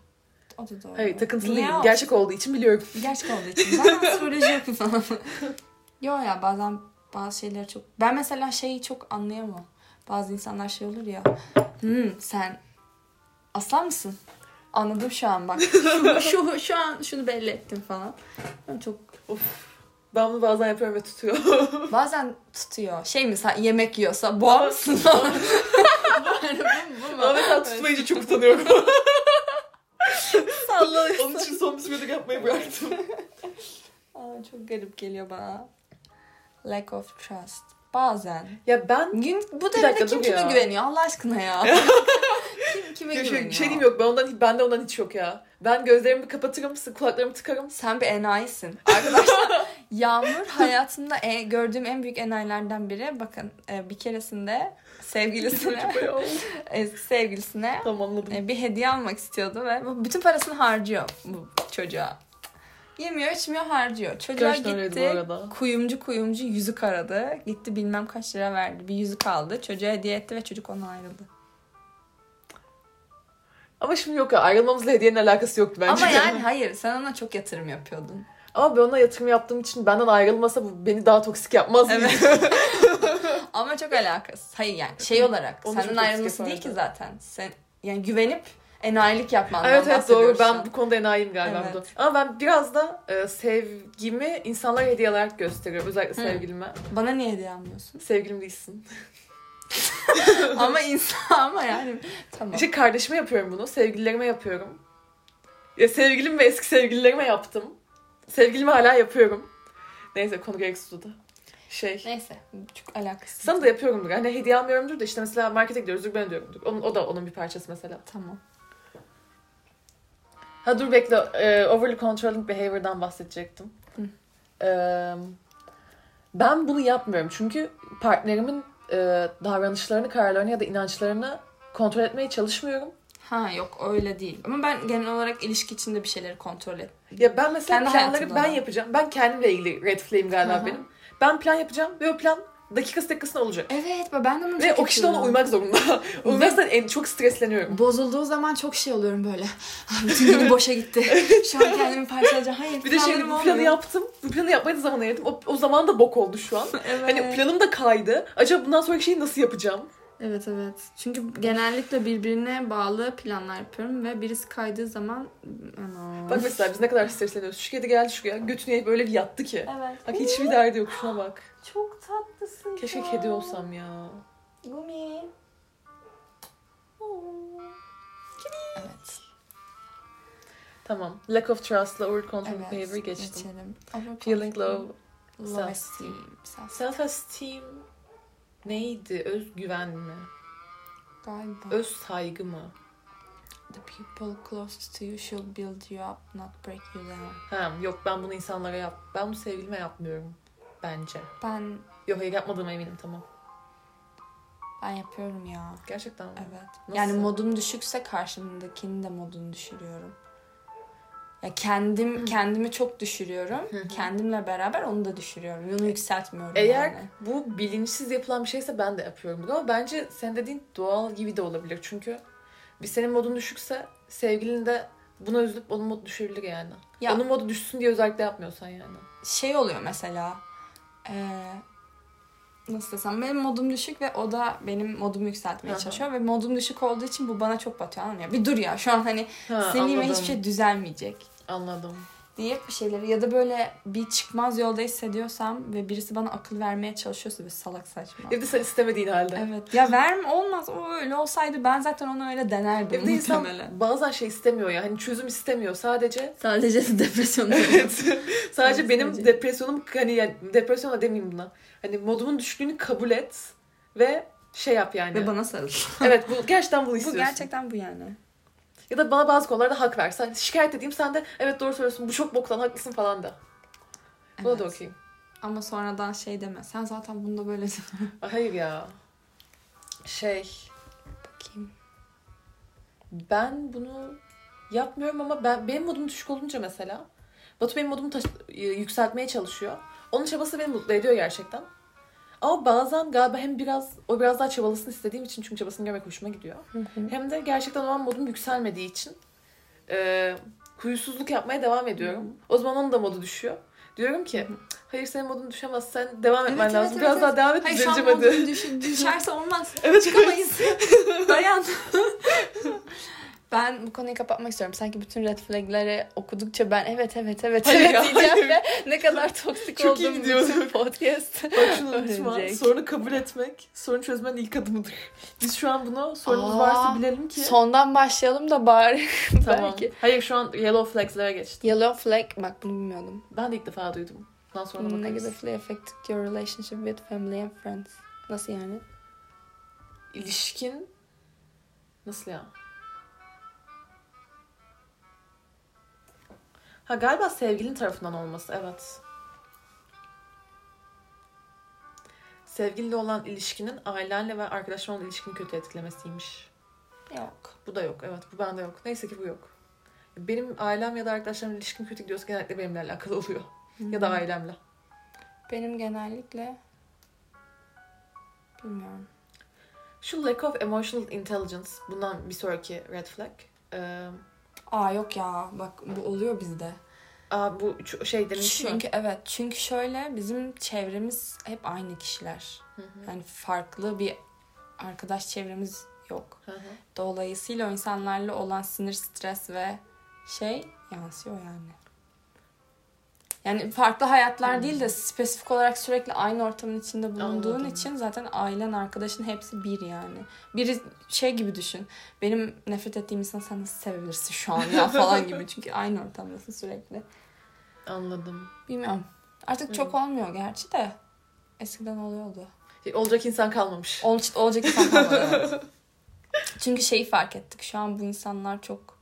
O da doğru. Hayır takıntılı Niye değilim. o? Gerçek olduğu için biliyorum. Gerçek olduğu için. Ben astroloji yapıyorum falan. Yo ya bazen bazı şeyleri çok... Ben mesela şeyi çok anlayamam. Bazı insanlar şey olur ya. Hmm, sen aslan mısın? Anladım şu an bak. Şu, şu, şu an şunu belli ettim falan. Ben çok Ben bunu bazen yapıyorum ve tutuyor. bazen tutuyor. Şey mi sen yemek yiyorsa boğa mısın. Yani bu, bu mu? Ama mesela tutmayınca çok utanıyorum. Sallıyorsun. Onun için son bir süredir yapmayı bıraktım. Aa, çok garip geliyor bana. Lack of trust. Bazen. Ya ben Gün, bu devirde kim kime ya. güveniyor Allah aşkına ya. kim kime şey, güveniyor? bir şey diyeyim yok. Ben ondan bende ondan hiç yok ya. Ben gözlerimi kapatırım, kulaklarımı tıkarım. Sen bir enayisin. Arkadaşlar Yağmur hayatımda e- gördüğüm en büyük enayilerden biri. Bakın e, bir keresinde sevgilisine eski sevgilisine tamam e, bir hediye almak istiyordu ve bütün parasını harcıyor bu çocuğa. Yemiyor içmiyor harcıyor. Çocuğa bu gitti kuyumcu kuyumcu yüzük aradı. Gitti bilmem kaç lira verdi. Bir yüzük aldı. Çocuğa hediye etti ve çocuk ondan ayrıldı. Ama şimdi yok ya ayrılmamızla hediyenin alakası yoktu bence. Ama yani hayır sen ona çok yatırım yapıyordun. Ama ben ona yatırım yaptığım için benden ayrılmasa bu beni daha toksik yapmaz mıydı? Evet. Ama çok alakasız. Hayır yani şey olarak Onu senden ayrılması değil ki zaten. Sen yani güvenip enayilik yapmandan evet evet doğru ben bu konuda enayiyim galiba. Evet. Ama ben biraz da e, sevgimi insanlara hediye olarak gösteriyorum. Özellikle Hı. sevgilime. Bana niye hediye almıyorsun? Sevgilim değilsin. ama insan ama yani tamam. İşte kardeşime yapıyorum bunu. Sevgililerime yapıyorum. Ya sevgilim ve eski sevgililerime yaptım. Sevgilime hala yapıyorum. Neyse konu gereksiz oldu. Şey. Neyse çok alakasız. Sana da yapıyorumdur. Hani hediye almıyorumdur da işte mesela markete gidiyoruzdur ben ödüyorumdur. Onun, o da onun bir parçası mesela. Tamam. Ha dur bekle. Ee, overly controlling behavior'dan bahsedecektim. Ee, ben bunu yapmıyorum. Çünkü partnerimin e, davranışlarını, kararlarını ya da inançlarını kontrol etmeye çalışmıyorum. Ha yok öyle değil. Ama ben genel olarak ilişki içinde bir şeyleri kontrol et. Ya ben mesela Kendi planları ben da. yapacağım. Ben kendimle ilgili red flag'im galiba Hı hı. benim. Ben plan yapacağım ve o plan dakikası dakikasına olacak. Evet ben de bunu Ve o kişi de ona uymak zorunda. Uymazsa en çok stresleniyorum. Bozulduğu zaman çok şey oluyorum böyle. Bütün günü boşa gitti. Şu an kendimi parçalayacağım. Hayır Bir de şey bu planı olmuyor. yaptım. Bu planı yapmaya da zaman ayırdım. O, o zaman da bok oldu şu an. Evet. Hani planım da kaydı. Acaba bundan sonraki şeyi nasıl yapacağım? Evet evet. Çünkü genellikle birbirine bağlı planlar yapıyorum ve birisi kaydığı zaman Ana. Bak mesela biz ne kadar stresleniyoruz. Şu kedi geldi şuraya. Götüne böyle bir yattı ki. Evet. Bak hiçbir derdi yok. Şuna bak. Çok tatlısın. Keşke ya. kedi olsam ya. Gumi. Evet. Tamam. Lack of trust'la over control Evet. behavior geçtim. Geçelim. Feeling low. Low self- esteem. Self esteem neydi? Özgüven mi? galiba. Öz saygı mı? The people close to you should build you up, not break you down. Ha, yok ben bunu insanlara yap. Ben bunu sevgilime yapmıyorum. Bence. Ben Yok hayır yapmadığıma eminim tamam. ben yapıyorum ya. Gerçekten mi? Evet. Nasıl? Yani modum düşükse karşımdakinin de modunu düşürüyorum. Ya kendim kendimi çok düşürüyorum. Kendimle beraber onu da düşürüyorum. Onu yükseltmiyorum Eğer yani. bu bilinçsiz yapılan bir şeyse ben de yapıyorum bunu ama bence sen dediğin doğal gibi de olabilir. Çünkü bir senin modun düşükse sevgilin de buna üzülüp onun modu düşebilir yani. Ya- Onun modu düşsün diye özellikle yapmıyorsan yani. Şey oluyor mesela. Eee, nasıl desem benim modum düşük ve o da benim modumu yükseltmeye çalışıyor ve modum düşük olduğu için bu bana çok batıyor mı? Bir dur ya şu an hani Ha, seninle hiçbir şey düzelmeyecek. Anladım. Deyip bir şeyleri ya da böyle bir çıkmaz yolda hissediyorsam ve birisi bana akıl vermeye çalışıyorsa bir salak saçma. Evde sen istemediğin halde. Evet. Ya verme olmaz. O öyle olsaydı ben zaten onu öyle denerdim Evde insan muhtemelen. bazen şey istemiyor ya. Hani çözüm istemiyor. Sadece Sadece depresyon. Evet. Sadece Evet, benim sadece. depresyonum hani yani depresyon da demeyeyim buna. Hani modumun düştüğünü kabul et ve şey yap yani. Ve bana sarıl. Evet bu gerçekten bunu Bu istiyorsun. gerçekten bu yani. Ya da bana bazı konularda hak ver. Sen şikayet edeyim sen de evet doğru söylüyorsun bu çok boktan haklısın falan da. Buna da Evet. okuyayım. Ama sonradan şey deme. Sen zaten bunda böylesin. Ay, Hayır ya. Şey Bakayım. ben bunu yapmıyorum ama ben benim modum düşük olunca mesela Batu benim modumu taş- yükseltmeye çalışıyor. Onun çabası beni mutlu ediyor gerçekten. Ama bazen galiba hem biraz o biraz daha çabalasını istediğim için çünkü çabasını görmek hoşuma gidiyor. Hem de gerçekten o an modum yükselmediği için e, kuyusuzluk yapmaya devam ediyorum. O zaman onun da modu düşüyor. Diyorum ki hayır senin modun düşemez sen devam etmen Evet, lazım. evet, biraz evet, daha devam et Hayır düzeleceğim hadi. modun düş- düşerse olmaz. Evet Çıkamayız. Dayan. ben bu konuyu kapatmak istiyorum. Sanki bütün red flag'leri okudukça ben evet evet evet Hayır evet ya, diyeceğim hayır. ve ne kadar toksik Çok olduğum bütün podcast. Bak şunu unutma. Sorunu kabul etmek, sorunu çözmenin ilk adımıdır. Biz şu an bunu sorunumuz Aa, varsa bilelim ki. Sondan başlayalım da bari. tamam. belki. Hayır şu an yellow flags'lere geçti. Yellow flag. Bak bunu bilmiyordum. Ben de ilk defa duydum. Bundan sonra bakarız. Negatively affected your relationship with family and friends. Nasıl yani? İlişkin nasıl ya? Ha galiba sevgilin tarafından olması evet. Sevgiliyle olan ilişkinin ailenle ve arkadaşlarla olan ilişkini kötü etkilemesiymiş. Yok. Bu da yok evet bu bende yok. Neyse ki bu yok. Benim ailem ya da arkadaşlarımla ilişkim kötü gidiyorsa genellikle benimle alakalı oluyor. Ya da ailemle. Benim genellikle bilmiyorum. Şu lack of emotional intelligence bundan bir sonraki red flag. Ee, Aa yok ya bak bu oluyor bizde. aa, bu şey demiş mi? Çünkü evet çünkü şöyle bizim çevremiz hep aynı kişiler. Hı hı, Yani farklı bir arkadaş çevremiz yok. hı hı. Dolayısıyla o insanlarla olan sinir, stres ve şey yansıyor yani. Yani farklı hayatlar Hmm. değil de spesifik olarak sürekli aynı ortamın içinde bulunduğun Anladım. için zaten ailen, arkadaşın hepsi bir yani. Biri şey gibi düşün. Benim nefret ettiğim insan sen nasıl sevebilirsin şu an ya falan gibi. Çünkü aynı ortamdasın sürekli. Anladım. Bilmiyorum. Artık çok olmuyor gerçi de. Eskiden oluyordu. Şey, Olacak insan kalmamış. Ol, olacak insan kalmadı, evet. Çünkü şeyi fark ettik. Şu an bu insanlar çok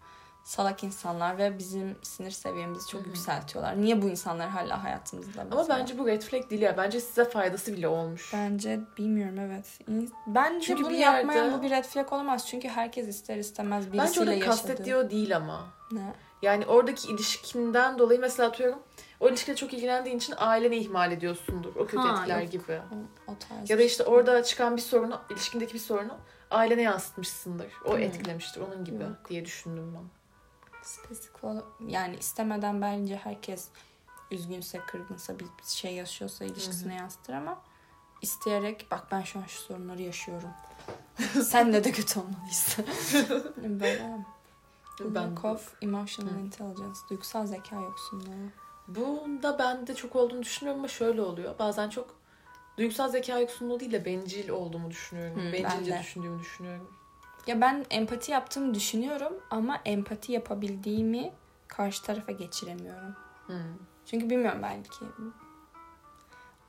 salak insanlar ve bizim sinir seviyemizi çok Hı hı. yükseltiyorlar. Niye bu insanlar hala hayatımızda? Ama mesela? bence bu red flag değil ya. Bence size faydası bile olmuş. Bence bilmiyorum evet. Bence Çünkü bunu bir yapmayan yerde- bu bir red flag olamaz. Çünkü herkes ister istemez birisiyle Bence orada yaşadı. kastettiği o değil ama. Ne? Yani oradaki ilişkinden dolayı mesela atıyorum o ilişkide çok ilgilendiğin için aileni ihmal ediyorsundur. O kötü Ha, etkiler yok. gibi. O, o tarz. Ya da işte orada çıkan bir sorunu, ilişkindeki bir sorunu ailene yansıtmışsındır. O Hmm. etkilemiştir onun gibi Yok. diye düşündüm ben. Spesifik yani istemeden bence herkes üzgünse, kırgınsa, bir şey yaşıyorsa ilişkisine yansıtır ama isteyerek bak ben şu an şu sorunları yaşıyorum. Sen de de kötü olmalıyız. Böyle. Ben Lack of emotional Hı. intelligence. Duygusal zeka yoksunluğu. Bunda bende çok olduğunu düşünüyorum ama şöyle oluyor. Bazen çok duygusal zeka yoksunluğu değil de bencil olduğumu düşünüyorum. Hı, Bencilce ben de. düşündüğümü düşünüyorum. Ya ben empati yaptığımı düşünüyorum ama empati yapabildiğimi karşı tarafa geçiremiyorum. Hı. Çünkü bilmiyorum belki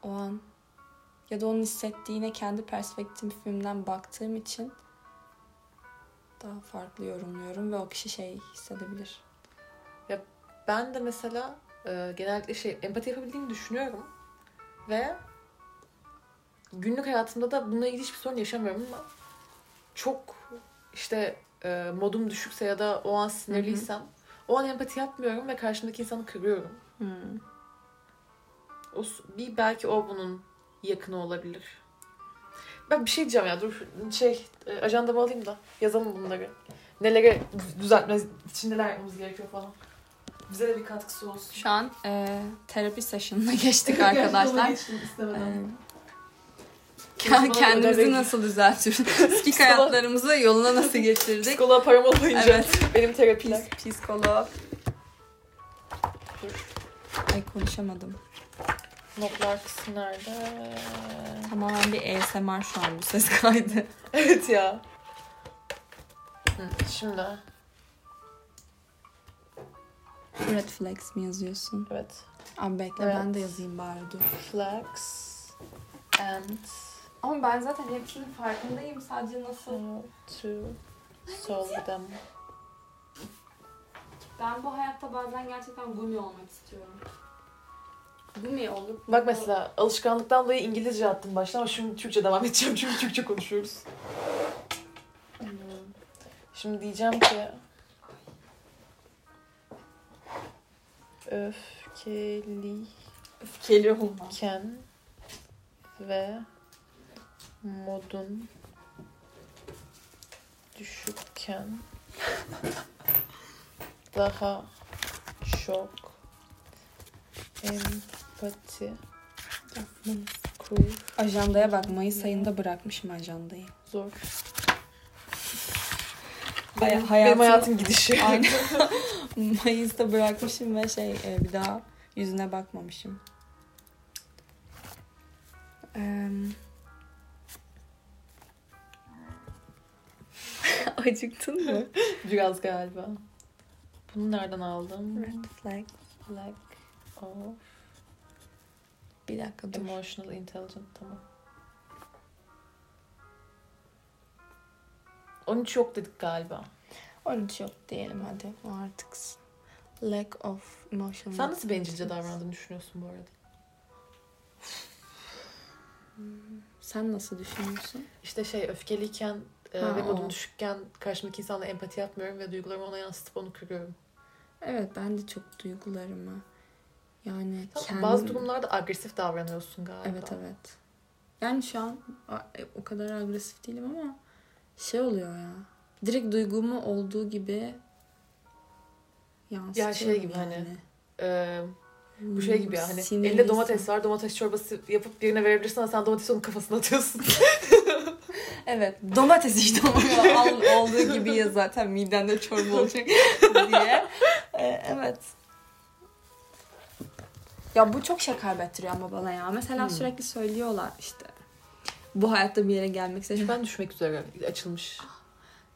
o an ya da onun hissettiğine kendi perspektifimden baktığım için daha farklı yorumluyorum ve o kişi şey hissedebilir. Ben de mesela e, genellikle şey empati yapabildiğimi düşünüyorum. Ve günlük hayatımda da bununla ilgili hiçbir sorun yaşamıyorum ama çok işte e, modum düşükse ya da o an sinirliysem o an empati yapmıyorum ve karşımdaki insanı kırıyorum. Hmm. O, bir belki o bunun yakını olabilir. Ben bir şey diyeceğim ya dur şey e, ajandamı alayım da yazalım bunları. Nelere düzeltme için neler yapmamız gerekiyor falan. Bize de bir katkısı olsun. Şu an e, terapi session'ına geçtik arkadaşlar. Geçtim istemeden. E, kendimizi nasıl düzeltiyoruz? Skik hayatlarımızı yoluna nasıl getirdik? Psikoloğa param olmayınca Evet. benim terapiler. Pis- Psikolog. Dur. Ay konuşamadım. Notlar kısmı nerede? Tamamen bir ASMR şu an bu ses kaydı. Evet ya. Hı, şimdi. Red flags mi yazıyorsun? Evet. Abi bekle Evet. ben de yazayım bari dur. Flags and Ama ben zaten hepsinin farkındayım. Sadece nasıl... to solve them. Ben bu hayatta bazen gerçekten gumi olmak istiyorum. Gumi olup... Bak mesela alışkanlıktan dolayı İngilizce attım başta ama şimdi Türkçe devam edeceğim çünkü Türkçe konuşuyoruz. Hmm. Şimdi diyeceğim ki öfkeliyken Öfkeli olma. ve modun düşükken daha çok empati kur Ajandaya bak Mayıs ayında bırakmışım ajandayı. zor. Benim, hayatım- benim hayatım gidişi. Mayıs'ta bırakmışım ve şey e, bir daha yüzüne bakmamışım. Eee, Acıktın mı? Biraz galiba. Bunu nereden aldım? Red flag. Lack of Bir dakika dur. emotional intelligence. Tamam. 13 yok dedik galiba. 13 yok diyelim hadi. O artık lack of emotional. Sen nasıl bencilce davrandığını düşünüyorsun bu arada? Sen nasıl düşünüyorsun? İşte şey öfkeliyken e, Ha, ve o. modum düşükken karşımdaki insanla empati yapmıyorum ve duygularımı ona yansıtıp onu kırıyorum. Evet ben de çok duygularımı yani Tamam, kendim... Bazı durumlarda agresif davranıyorsun galiba. Evet evet. Yani şu an e, o kadar agresif değilim ama şey oluyor ya. Direkt duygumu olduğu gibi yansıtıyorum Ya şey gibi yani. hani, E, bu şey gibi ya hani Sinirliysen- elinde domates var domates çorbası yapıp birine verebilirsin ama sen domatesi onun kafasına atıyorsun. Evet domates işte oluyor. Al, olduğu gibi ya zaten midende çorba olacak diye. Ee, evet. Ya bu çok şey kaybettiriyor ama bana ya. Mesela Hmm. sürekli söylüyorlar işte. Bu hayatta bir yere gelmek istedim. ben düşmek üzere açılmış.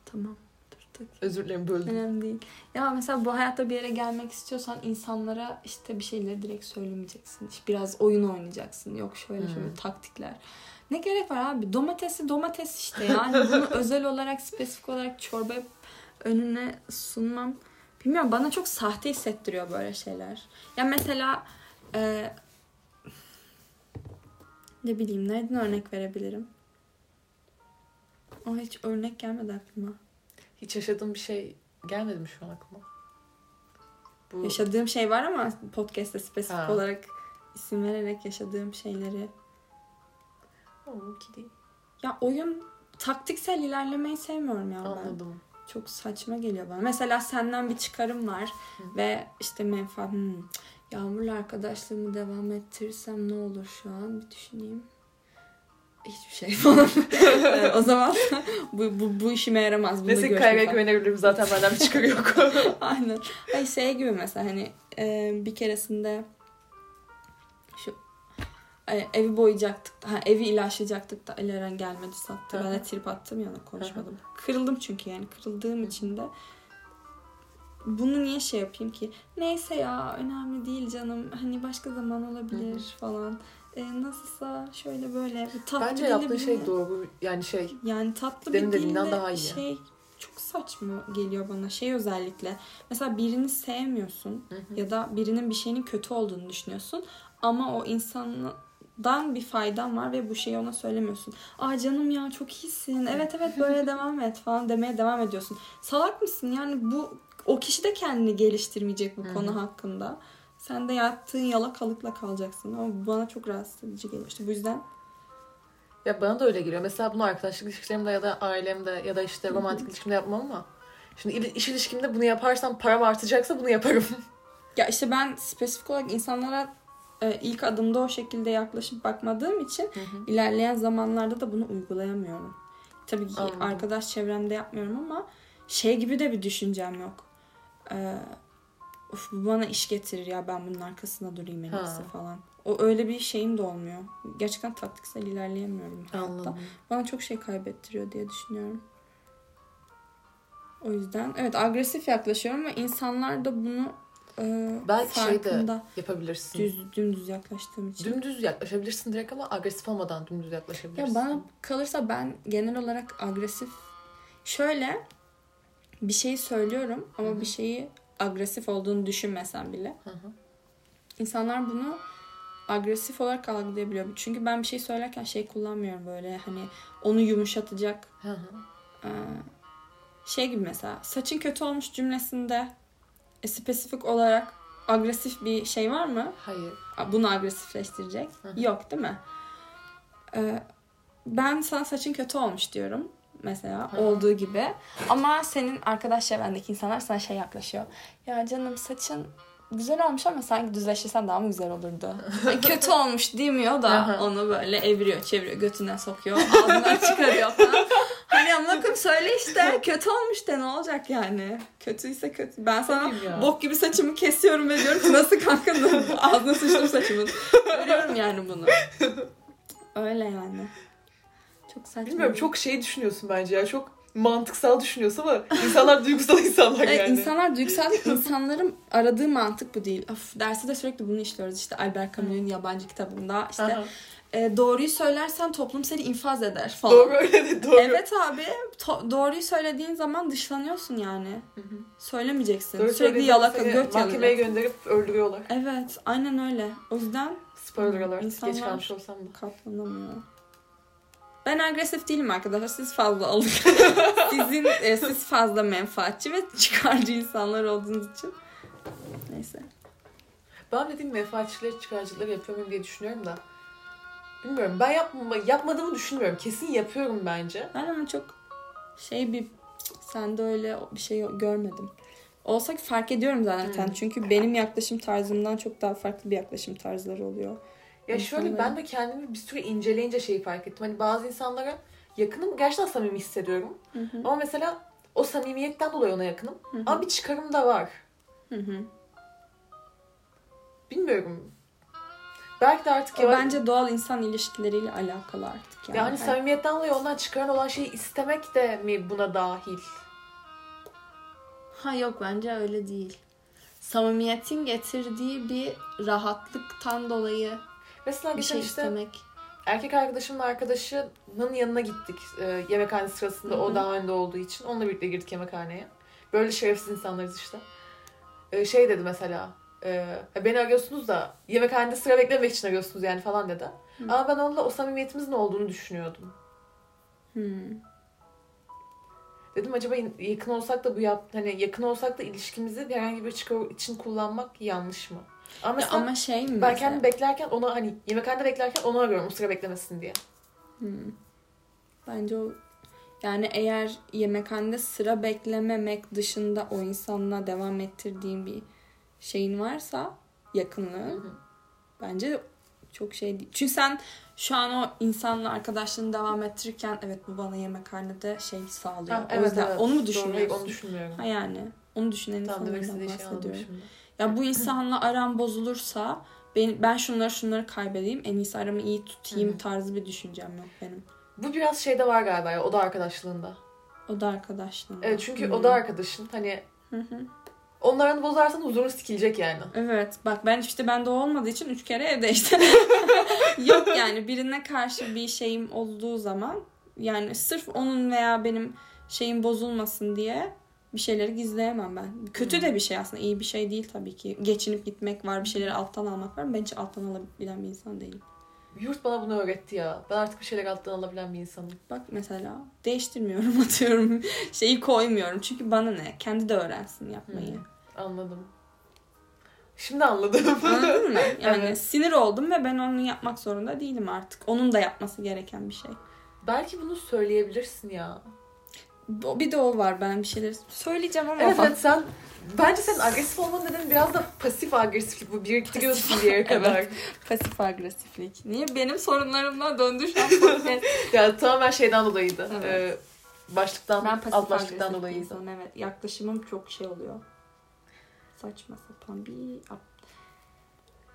Tamam. Dur, dur. Özür dilerim böldüm. Önemli değil. Ya mesela bu hayatta bir yere gelmek istiyorsan insanlara işte bir şeyleri direkt söylemeyeceksin. İşte biraz oyun oynayacaksın. Yok şöyle şöyle Hmm. taktikler. Ne gerek var abi? Domatesi domates işte. Yani bunu özel olarak spesifik olarak çorba önüne sunmam. Bilmiyorum bana çok sahte hissettiriyor böyle şeyler. Ya mesela e, ne bileyim nereden örnek verebilirim? O hiç örnek gelmedi aklıma. Hiç yaşadığım bir şey gelmedi mi şu an aklıma? Bu Yaşadığım şey var ama podcast'te spesifik Ha. olarak isim vererek yaşadığım şeyleri. Oğlum ki değil. Ya oyun taktiksel ilerlemeyi sevmiyorum ya ben. Anladım. Çok saçma geliyor bana. Mesela senden bir çıkarım var Hı. ve işte menfaat hmm, Yağmur'la arkadaşlığımı devam ettirirsem ne olur şu an bir düşüneyim. Hiçbir şey falan. O zaman bu, bu, bu işime yaramaz. Bunda Neyse kaygıya güvenebilirim zaten benden bir çıkarı yok. Aynen. Ay şey gibi mesela hani e, bir keresinde e, evi boyayacaktık. Ha, evi ilaçlayacaktık da Ali Eren gelmedi sattı. Hı Ben de trip attım ya konuşmadım. Kırıldım çünkü yani kırıldığım için de bunu niye şey yapayım ki? Neyse ya önemli değil canım. Hani başka zaman olabilir Hı hı. falan. E, nasılsa şöyle böyle tatlı Bence dili yaptığın şey doğru. Yani şey yani tatlı bir dilde daha iyi. şey çok saçma geliyor bana. Şey özellikle mesela birini sevmiyorsun Hı hı. ya da birinin bir şeyinin kötü olduğunu düşünüyorsun ama o insandan bir faydan var ve bu şeyi ona söylemiyorsun. Aa canım ya çok iyisin. Evet evet böyle devam et falan demeye devam ediyorsun. Salak mısın? Yani bu o kişi de kendini geliştirmeyecek bu Hı hı. konu hakkında. Sen de yattığın yalakalıkla kalacaksın. Ama bu bana çok rahatsız edici geliyor. İşte bu yüzden Ya bana da öyle geliyor. Mesela bunu arkadaşlık ilişkilerimde ya da ailemde ya da işte romantik ilişkimde yapmam ama şimdi iş ilişkimde bunu yaparsam param artacaksa bunu yaparım. Ya işte ben spesifik olarak insanlara e, ilk adımda o şekilde yaklaşıp bakmadığım için ilerleyen zamanlarda da bunu uygulayamıyorum. Tabii ki Anladım. arkadaş çevremde yapmıyorum ama şey gibi de bir düşüncem yok. Ee, Of bu bana iş getirir ya ben bunun arkasında durayım en iyisi falan. O öyle bir şeyim de olmuyor. Gerçekten taktiksel ilerleyemiyorum. hayatta. Bana çok şey kaybettiriyor diye düşünüyorum. O yüzden evet agresif yaklaşıyorum ve insanlar da bunu e, Belki şey de farkında. yapabilirsin. Düz, dümdüz yaklaştığım için. Dümdüz yaklaşabilirsin direkt ama agresif olmadan dümdüz yaklaşabilirsin. Ya bana kalırsa ben genel olarak agresif şöyle bir şey söylüyorum ama Hı hı. bir şeyi agresif olduğunu düşünmesem bile Hı hı. insanlar bunu agresif olarak algılayabiliyor. Çünkü ben bir şey söylerken şey kullanmıyorum böyle hani onu yumuşatacak Hı hı. Ee, şey gibi mesela saçın kötü olmuş cümlesinde e, spesifik olarak agresif bir şey var mı? Hayır. Bunu agresifleştirecek. Hı. Yok değil mi? Ee, ben sana saçın kötü olmuş diyorum mesela Hı olduğu gibi. Ama senin arkadaş çevrendeki insanlar sana şey yaklaşıyor. Ya canım saçın güzel olmuş ama sanki düzleştirsen daha mı güzel olurdu? E, kötü olmuş demiyor da onu böyle eviriyor, çeviriyor, götüne sokuyor, ağzından çıkarıyor falan. Hani amına koyayım söyle işte kötü olmuş de ne olacak yani? Kötüyse kötü. Ben sana ya. bok gibi saçımı kesiyorum ve diyorum ki nasıl kanka ağzına sıçtım saçımın. Görüyorum yani bunu. Öyle yani. Çok saçma. Bilmiyorum çok şey düşünüyorsun bence ya. Çok mantıksal düşünüyorsun ama insanlar duygusal insanlar yani. insanlar duygusal insanların aradığı mantık bu değil. Of, derste de sürekli bunu işliyoruz. İşte Albert Camus'un yabancı kitabında işte Aha. E, doğruyu söylersen toplum seni infaz eder falan. Doğru öyle de doğru. Evet abi to- doğruyu söylediğin zaman dışlanıyorsun yani. Söylemeyeceksin. Doğru Sürekli yalaka göt Mahkemeye yanacak. gönderip öldürüyorlar. Evet aynen öyle. O yüzden Spoiler alert. İnsanlar- Geç kalmış olsam da. katlanamıyor. Ben agresif değilim arkadaşlar. Siz fazla alın. Sizin e, siz fazla menfaatçi ve çıkarcı insanlar olduğunuz için. Neyse. Ben dediğim menfaatçileri çıkarcılıkları yapıyor muyum diye düşünüyorum da. Bilmiyorum. Ben yapma, yapmadığımı düşünmüyorum. Kesin yapıyorum bence. Ben ama çok şey bir sende öyle bir şey görmedim. Olsa fark ediyorum zaten. Hmm. Çünkü benim yaklaşım tarzımdan çok daha farklı bir yaklaşım tarzları oluyor. Ya şöyle İnsanların- ben de kendimi bir süre inceleyince şeyi fark ettim. Hani bazı insanlara yakınım gerçekten samimi hissediyorum. Hı hı. Ama mesela o samimiyetten dolayı ona yakınım. Hı hı. Ama bir çıkarım da var. Hı hı. Bilmiyorum. Belki de artık O yavaş... bence doğal insan ilişkileriyle alakalı artık yani. Yani Hani- samimiyetten dolayı ondan çıkaran olan şeyi istemek de mi buna dahil? Ha yok bence öyle değil. Samimiyetin getirdiği bir rahatlıktan dolayı Mesela bir geçen şey işte istemek. erkek arkadaşımın arkadaşının yanına gittik e, yemekhane sırasında Hı hı. o daha önde olduğu için. Onunla birlikte girdik yemekhaneye. Böyle şerefsiz insanlarız işte. E, şey dedi mesela e, beni arıyorsunuz da yemekhanede sıra beklemek için arıyorsunuz yani falan dedi. Hı. Ama ben onunla o samimiyetimizin olduğunu düşünüyordum. Hmm. Dedim acaba yakın olsak da bu yap hani yakın olsak da ilişkimizi herhangi bir çıkar için kullanmak yanlış mı? Ama Ya ama şey mi ben mesela? kendim beklerken ona hani yemekhanede beklerken onu arıyorum o sıra beklemesin diye. Hmm. Bence o yani eğer yemekhanede sıra beklememek dışında o insanla devam ettirdiğin bir şeyin varsa yakınlığı bence çok şey değil. Çünkü sen şu an o insanla arkadaşlığını devam ettirirken evet bu bana yemekhanede şey sağlıyor. Ha, o yüzden onu mu Doğru, düşünüyorsun? onu düşünmüyorum. Ha yani onu düşünen Tamam insanlardan bahsediyorum. şimdi. Ya bu insanla aram bozulursa ben, ben şunları şunları kaybedeyim en iyisi aramı iyi tutayım tarzı bir düşüncem yok benim. Bu biraz şeyde var galiba ya oda arkadaşlığında. O da arkadaşlığım. Evet çünkü Hı. oda arkadaşın hani. Onların bozarsan huzurun sikilecek yani. Evet bak ben işte bende o olmadığı için üç kere evde işte. Yok yani birine karşı bir şeyim olduğu zaman yani sırf onun veya benim şeyim bozulmasın diye bir şeyleri gizleyemem ben. Kötü Hı. de bir şey aslında iyi bir şey değil tabii ki. Geçinip gitmek var bir şeyleri alttan almak var. Ben hiç alttan alabilen bir insan değilim. Yurt bana bunu öğretti ya. Ben artık bir şeyler alttan alabilen bir insanım. Bak mesela değiştirmiyorum atıyorum şeyi koymuyorum çünkü bana ne kendi de öğrensin yapmayı. Hı. Anladım. Şimdi anladım. Anladın mı? Yani Evet. sinir oldum ve ben onu yapmak zorunda değilim artık. Onun da yapması gereken bir şey. Belki bunu söyleyebilirsin ya. Bir de o var ben bir şeyler söyleyeceğim ama Evet evet sen bence senin agresif olmanın nedeni biraz da pasif agresiflik bu biriktiriyorsun bir yere kadar. pasif agresiflik. Niye benim sorunlarımdan döndü şu an ya tamamen şeyden dolayıydı. Evet. Ee, başlıktan, ben pasif alt başlıktan dolayıydı. insanım evet. Yaklaşımım çok şey oluyor. saçma sapan bir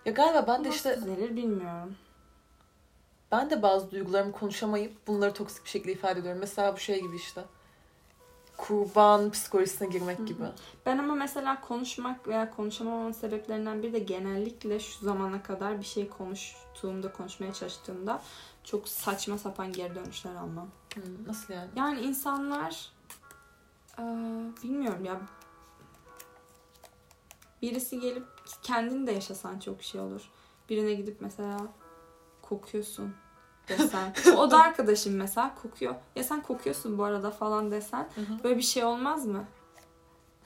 Ya galiba ben de Nasıl işte düzelir bilmiyorum. ben de bazı duygularımı konuşamayıp bunları toksik bir şekilde ifade ediyorum. Mesela bu şey gibi işte. Kurban psikolojisine girmek Hı hı. gibi. Ben ama mesela konuşmak veya konuşamamamın sebeplerinden biri de genellikle şu zamana kadar bir şey konuştuğumda, konuşmaya çalıştığımda çok saçma sapan geri dönüşler almam. Hı, nasıl yani? Yani insanlar eee, bilmiyorum ya birisi gelip kendini de yaşasan çok şey olur. Birine gidip mesela kokuyorsun desen. o da arkadaşım mesela kokuyor. Ya sen kokuyorsun bu arada falan desen. Hı hı. Böyle bir şey olmaz mı?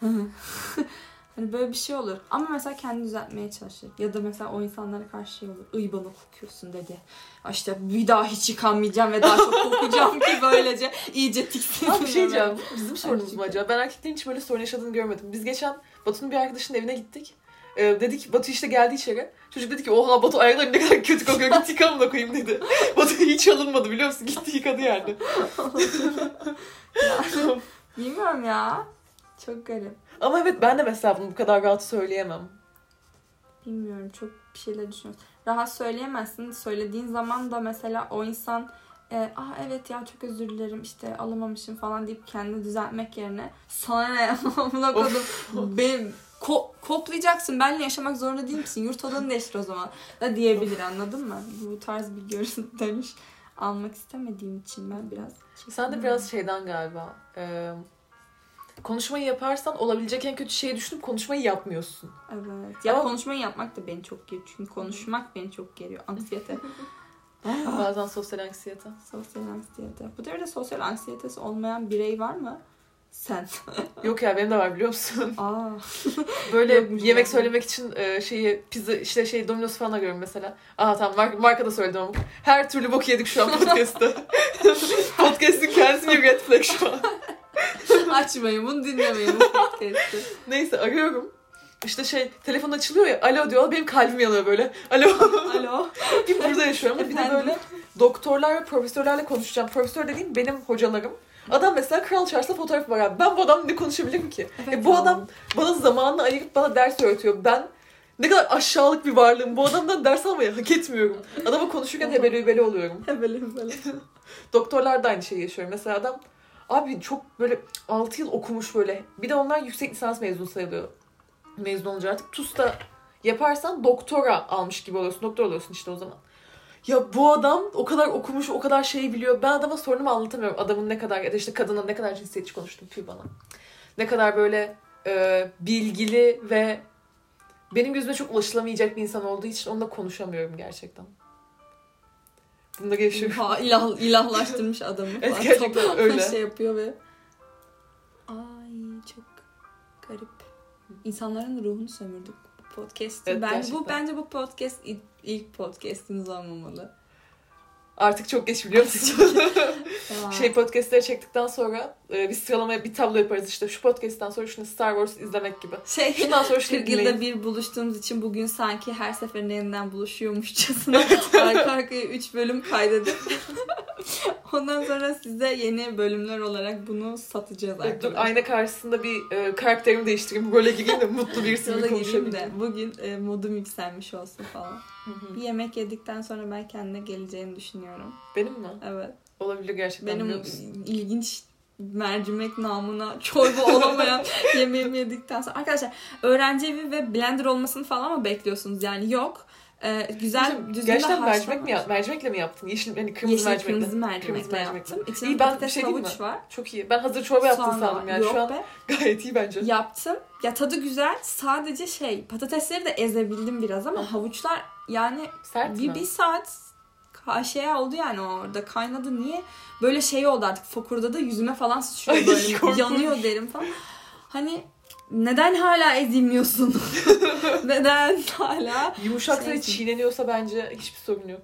hani böyle bir şey olur. Ama mesela kendini düzeltmeye çalışır. Ya da mesela o insanlara karşı şey olur. Iy bana kokuyorsun dedi. İşte bir daha hiç yıkanmayacağım ve daha çok kokacağım ki böylece iyice tiksindim. Abi bir şey diyeceğim. Bizim sorunumuz mu acaba? Ben erkeklerin hiç böyle sorun yaşadığını görmedim. Biz geçen Batu'nun bir arkadaşının evine gittik. Ee, dedik Batu işte geldi içeri. Çocuk dedi ki oha Batu ayakları ne kadar kötü kokuyor git yıka amına koyayım dedi. Batu hiç alınmadı biliyor musun? Gitti yıkadı yani. Bilmiyorum ya. Çok garip. Ama evet ben de mesela bunu bu kadar rahat söyleyemem. Bilmiyorum çok bir şeyler düşünüyorum. Rahat söyleyemezsin. Söylediğin zaman da mesela o insan e, ah evet ya çok özür dilerim işte alamamışım falan deyip kendini düzeltmek yerine sana ne amına kodum benim ko- koklayacaksın benle yaşamak zorunda değil misin yurt odanı değiştir o zaman da diyebilir anladın mı? Bu tarz bir görüntü dönüş almak istemediğim için ben biraz Sen de biraz şeyden galiba. e, konuşmayı yaparsan olabilecek en kötü şeyi düşünüp konuşmayı yapmıyorsun. evet ya Ama- konuşmayı yapmak da beni çok geriyor çünkü konuşmak beni çok geriyor anksiyete Bazen sosyal anksiyete. Sosyal anksiyete. Bu devirde sosyal anksiyetesi olmayan birey var mı? Sen. Yok ya benim de var biliyor musun? Aa. Böyle Yokmuş yemek yani. söylemek için e, şeyi pizza işte şey Domino's falan arıyorum mesela. Aha tamam marka, marka da söyledim ama. Her türlü bok yedik şu an podcast'ta. Podcast'ın kendisi bir red flag şu an. Açmayın bunu dinlemeyin bu podcast'ı. Neyse arıyorum. İşte şey telefon açılıyor ya alo diyor benim kalbim yanıyor böyle. Alo. Alo. bir burada yaşıyorum bir de böyle doktorlar ve profesörlerle konuşacağım. Profesör dediğim benim hocalarım. Adam mesela kral çarşıda fotoğraf var abi. Ben bu adamla ne konuşabilirim ki? E, bu adam bana zamanını ayırıp bana ders öğretiyor. Ben ne kadar aşağılık bir varlığım. Bu adamdan ders almayı hak etmiyorum. Adama konuşurken hebeli hebeli oluyorum. Böyle böyle. Doktorlar da aynı şeyi yaşıyor. Mesela adam abi çok böyle 6 yıl okumuş böyle. Bir de onlar yüksek lisans mezunu sayılıyor. Mezun olunca artık TUS'ta yaparsan doktora almış gibi oluyorsun. Doktor oluyorsun işte o zaman. Ya bu adam o kadar okumuş, o kadar şey biliyor. Ben adama sorunumu anlatamıyorum. Adamın ne kadar ya da işte kadına ne kadar cinsiyetçi konuştum tüy bana. Ne kadar böyle e, bilgili ve benim gözüme çok ulaşılamayacak bir insan olduğu için onunla konuşamıyorum gerçekten. Bunları yaşıyorum. Ha, ilah, ilahlaştırmış adamı. Evet, falan. gerçekten Çok öyle. Şey yapıyor ve ay çok garip. İnsanların ruhunu sömürdük bu podcast'ı. Evet, bence gerçekten. bu bence bu podcast ilk, podcast'iniz olmamalı. Artık çok geç biliyor musun? Ya. şey podcastleri çektikten sonra e, bir sıralamaya bir tablo yaparız işte. Şu podcast'ten sonra şunu Star Wars izlemek gibi. şey Şundan sonra şunu 40 yılda dinleyin. bir buluştuğumuz için bugün sanki her seferinde yeniden buluşuyormuşçasına arka arkaya 3 bölüm kaydedip ondan sonra size yeni bölümler olarak bunu satacağız Evet, Dur arkadaşlar. ayna karşısında bir e, karakterimi değiştireyim. Role gireyim de mutlu birisi gibi de konuşabileyim. bugün e, modum yükselmiş olsun falan. Hı hı. Bir yemek yedikten sonra ben kendine geleceğini düşünüyorum. Benim mi? Evet. Olabilir gerçekten Benim ilginç mercimek namına çorba olamayan yemeğimi yedikten sonra. Arkadaşlar öğrenci evi ve blender olmasını falan mı bekliyorsunuz? Yani yok. Ee, güzel Hocam, düzgün Gerçekten mercimek mi mercimekle mi yaptın? Yeşil hani kırmızı Yeşil mercimekle. kırmızı mercimekle Kırmızı mercimekle. yaptım. İçine İyi, ben bir şey havuç var. Çok iyi. Ben hazır çorba yaptın Soğan var. sandım yani. Şu an be. gayet iyi bence. Yaptım. Ya tadı güzel. Sadece şey patatesleri de ezebildim biraz ama Aha. havuçlar yani Sert bir, mi? bir saat şey oldu yani orada kaynadı. Niye? Böyle şey oldu artık fokurda da yüzüme falan sıçrıyor Ay, böyle yanıyor derim falan. Hani neden hala ezilmiyorsun? neden hala? Yumuşaksa Şey- çiğneniyorsa bence hiçbir sorun yok.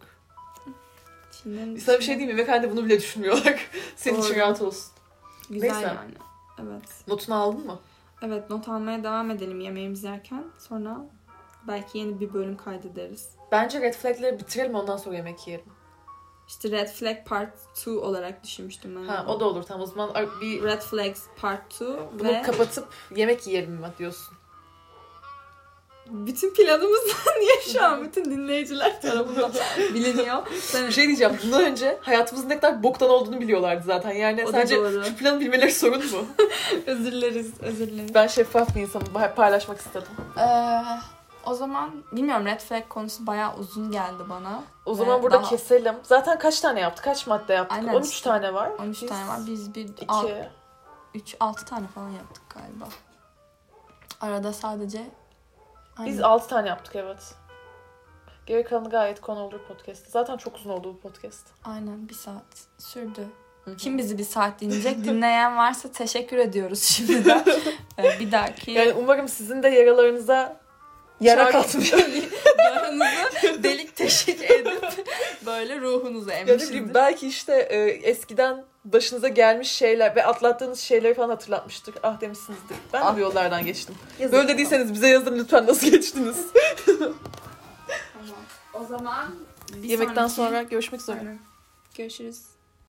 Çin'den Sana bir şey diyeyim mi? Yemekhanede bunu bile düşünmüyorlar. Senin için Doğru. rahat olsun. Güzel Neyse. yani. Evet. Notunu aldın mı? Evet not almaya devam edelim yemeğimizi yerken. Sonra belki yeni bir bölüm kaydederiz. Bence red flag'leri bitirelim ondan sonra yemek yiyelim. İşte Red Flag Part 2 olarak düşünmüştüm ben. Ha o da olur tamam o zaman bir Red Flags Part 2 bunu ve kapatıp yemek yiyelim mi diyorsun. bütün planımız niye şu an bütün dinleyiciler tarafından biliniyor. Sen Bir şey diyeceğim. Bundan önce hayatımızın ne kadar boktan olduğunu biliyorlardı zaten. Yani O sadece doğru. şu planı bilmeleri sorun mu? özür dileriz, özür dileriz. ben şeffaf bir insanım. Paylaşmak istedim. Ee, o zaman bilmiyorum red flag konusu bayağı uzun geldi bana. O zaman Ve burada daha- keselim. Zaten kaç tane yaptık? Kaç madde yaptık? Aynen 13 işte. tane var. 13 Biz tane var. Biz bir iki. 3 6 tane falan yaptık galiba. Arada sadece Biz Aynen. 6 tane yaptık evet. Geri kalanı gayet konu olur podcast'te. Zaten çok uzun oldu bu podcast. Aynen bir saat sürdü. Hı. Kim bizi bir saat dinleyecek? Dinleyen varsa teşekkür ediyoruz şimdiden. Ee, bir dahaki Yani umarım sizin de yaralarınıza yara katmış. yaranızı delik teşik edip böyle ruhunuzu Ya ne bileyim, emmişizdir. belki işte e, eskiden başınıza gelmiş şeyler ve atlattığınız şeyleri falan hatırlatmıştır. Ah demişsinizdir. Ben Ah. bu yollardan geçtim. Yazık. Böyle dediyseniz bize yazın lütfen nasıl geçtiniz. Tamam. O zaman bir Yemekten sonraki- sonra görüşmek üzere. Aynen. Görüşürüz.